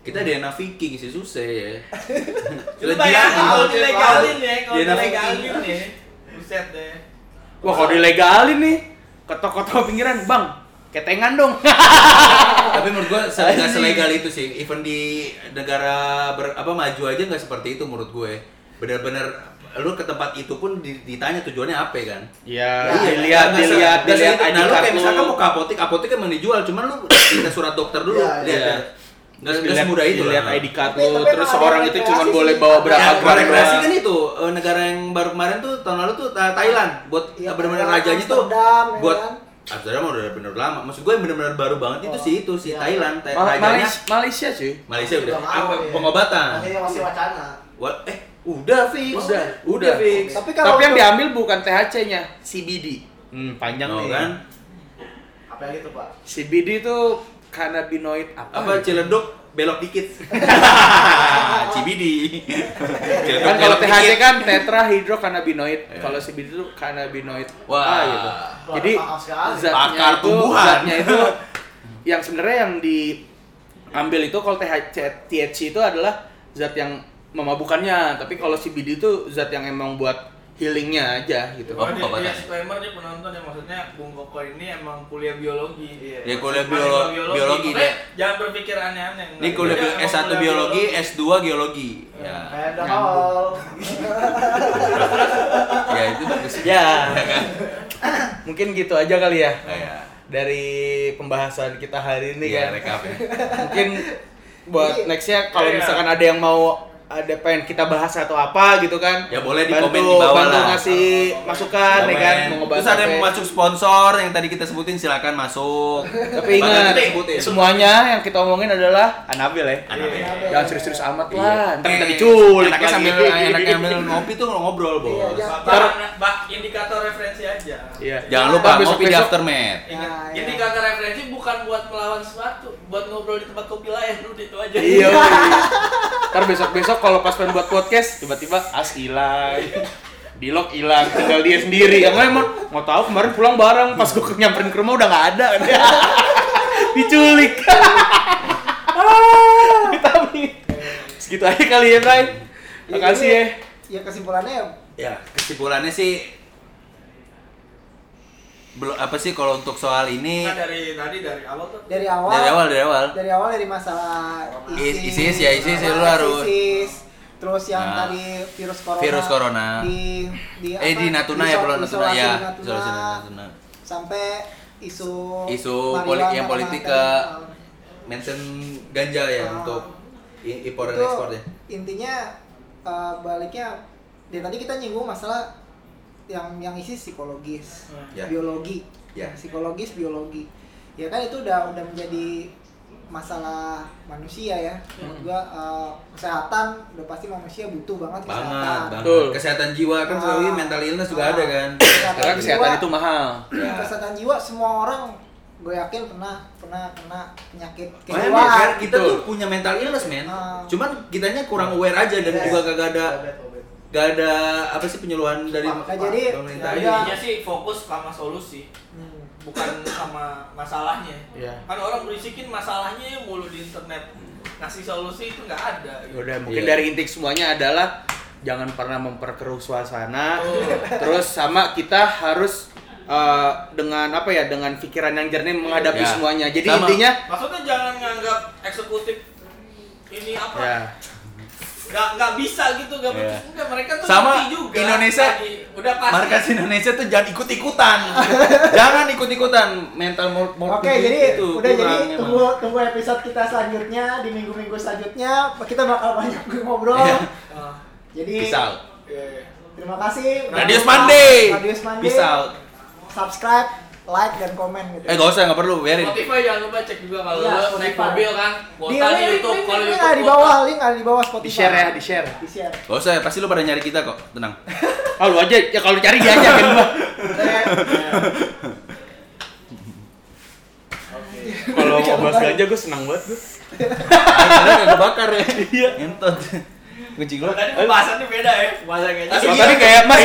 Kita DNA Viking sih susah ya. Lu bayangin kalau dilegalin ya, kalau dilegalin ya. Buset deh. Wah, kalau dilegalin nih ke toko-toko pinggiran, Bang, ketengan dong. Tapi menurut gua nggak selegal itu sih. Even di negara ber, apa maju aja nggak seperti itu menurut gue. Bener-bener lu ke tempat itu pun di- ditanya tujuannya apa ya kan? Iya, Ya, dilihat, nggak se- dilihat, nggak dilihat se- ID Nah, lu card kayak misalkan lu. mau ke apotek, apotek emang dijual, cuman lu minta surat dokter dulu, Iya, lihat. iya. Nggak dilihat- semudah itu dilihat lah. ID card Tapi- lu, tapi terus seorang itu cuma sih. boleh bawa Ada berapa Ya, gram kalau rekreasi kan itu eh, negara yang baru kemarin tuh tahun lalu tuh Tha- Thailand buat Iya, benar-benar rajanya tuh ya buat kan? Amsterdam udah bener lama. Maksud gue yang benar-benar baru banget itu Oh. sih itu si Iya. Thailand, Thai- Mal- Malaysia, Malaysia cuy. Malaysia udah apa ya. pengobatan. Masih wacana. What? Eh, udah fix. Udah, udah udah. fix. Tapi kalau Tapi yang diambil bukan THC-nya, CBD. Hmm, panjang nih. kan? Apa Apa gitu, Pak? CBD itu cannabinoid apa? Apa ciledug belok dikit. Cibidi. Ciledug kan kalau THC dikit. kan tetrahydrocannabinoid. Iya. Kalau CBD itu cannabinoid Wah. A gitu. Wah, Jadi zatnya Pakar itu tumbuhan. zatnya itu yang sebenarnya yang diambil itu kalau THC THC itu adalah zat yang memabukannya, tapi kalau CBD itu zat yang emang buat healingnya aja gitu. Oh, Oh, dia, dia ya? disclaimer nih penonton ya maksudnya Bung Koko ini emang kuliah biologi. Iya. Ya kuliah biolo- biologi Makanya deh. Jangan berpikir aneh-aneh. Ini kuliah Dia bio- emang S1 kuliah biologi, S2 geologi. Ya. Kayak ada nyambung. hal. Ya itu bagus. Ya. Ya kan? Mungkin gitu aja kali ya. Kayak Dari pembahasan kita hari ini Iya, kan. rekap ya. Mungkin buat nextnya kalau Iya. misalkan ada yang mau ada pengen kita bahas atau apa gitu kan Ya, boleh di bantu, komen di bawah bantu lah. ngasih masukan ya kan mau ngebahas Terus ada yang masuk sponsor yang tadi kita sebutin silakan masuk. tapi ingat semuanya yang kita omongin adalah Anabil ya Anabil. jangan serius-serius amat Iya. lah ntar kita Eh, diculik Enaknya lagi. sambil enaknya sambil ngopi tuh ngobrol, Iya, Bos. jangan- Bah, bah, indikator referensi aja. Iya. Jangan lupa Ntar ngopi di aftermath. Ingat, Nah, iya. indikator referensi bukan buat melawan sesuatu, buat ngobrol di tempat kopi lain, udah itu aja. Iya. Ntar besok-besok kalau pas pengen buat podcast tiba-tiba as hilang. Di lock hilang, tinggal dia sendiri. Yang lain mau mau tahu kemarin pulang bareng pas gue nyamperin ke rumah udah nggak ada. Diculik. Ah, Tapi segitu aja kali ya, Bray. Iya, Makasih jadi, ya. Ya kesimpulannya ya Ya, kesimpulannya sih belum apa sih kalau untuk soal ini Nah, dari tadi dari awal tuh. dari awal dari awal dari awal dari awal dari masalah Is- ISIS, ISIS ya, ISIS ya, lu harus- ISIS, terus yang Nah. tadi virus corona Virus corona. di di eh di Natuna ya Natuna isolasi ya di Natuna, isolasi di Natuna sampai isu Isu poli- yang politik ke mention ganja ya Ah. untuk impor dan ekspor ya intinya eh, baliknya dari tadi kita nyinggung masalah yang yang isi psikologis Hmm. Ya. biologi Ya. psikologis biologi ya kan itu udah udah menjadi masalah manusia ya menurut gua eh, kesehatan udah pasti manusia butuh banget banget kesehatan banget Betul. kesehatan jiwa kan Ah. selalu mental illness juga Ah. ada kan Karena kesehatan itu mahal. Ya. kesehatan jiwa semua orang gue yakin pernah pernah kena penyakit kejiwaan kan kita Betul. tuh punya mental illness men Ah. cuman kitanya kurang aware aja dan Yes. juga kagak ada. Gak ada apa sih penyuluhan dari Nah, jadi pemerintah ya. Intinya sih fokus sama solusi, Hmm. bukan sama masalahnya. Iya. Kan orang berisikin masalahnya mulu di internet. Ngasih solusi itu nggak ada. gitu. Udah mungkin Iya. dari inti semuanya adalah jangan pernah memperkeruh suasana. Betul. Terus sama kita harus eh, dengan apa ya dengan pikiran yang jernih menghadapi Ya. semuanya. Jadi Sama. intinya Maksudnya jangan nganggap eksekutif ini apa? ya Nggak nggak bisa gitu, nggak Iya. becus. Enggak, mereka tuh Sama juga. Indonesia, Lagi, udah pasti. markas Indonesia tuh jangan ikut-ikutan jangan ikut-ikutan mental mor- Oke, morbidity jadi itu udah jadi emang. tunggu tunggu episode kita selanjutnya di minggu-minggu selanjutnya kita bakal banyak ngobrol. Iya. Ah, Jadi Peace out. iya, terima kasih. Radius Monday. Radius out. Subscribe, like dan komen gitu. Eh gak usah nggak perlu biarin. Spotify jangan lupa cek juga kalau Iya, lu naik mobil kan, di kuota di link, YouTube. link, Kalau link, YouTube ada di bawah, link ada di bawah Spotify. di share ya di share. Di share. Gak usah pasti lu pada nyari kita kok tenang. Ah lu aja ya kalau cari dia aja kan gua. Kalau mau bahas ganja gue senang banget gue. Karena kagak bakar ya. Iya. Entot. Kucing lu. Tadi pembahasannya beda ya, pembahasan kayaknya. Tadi kayak mas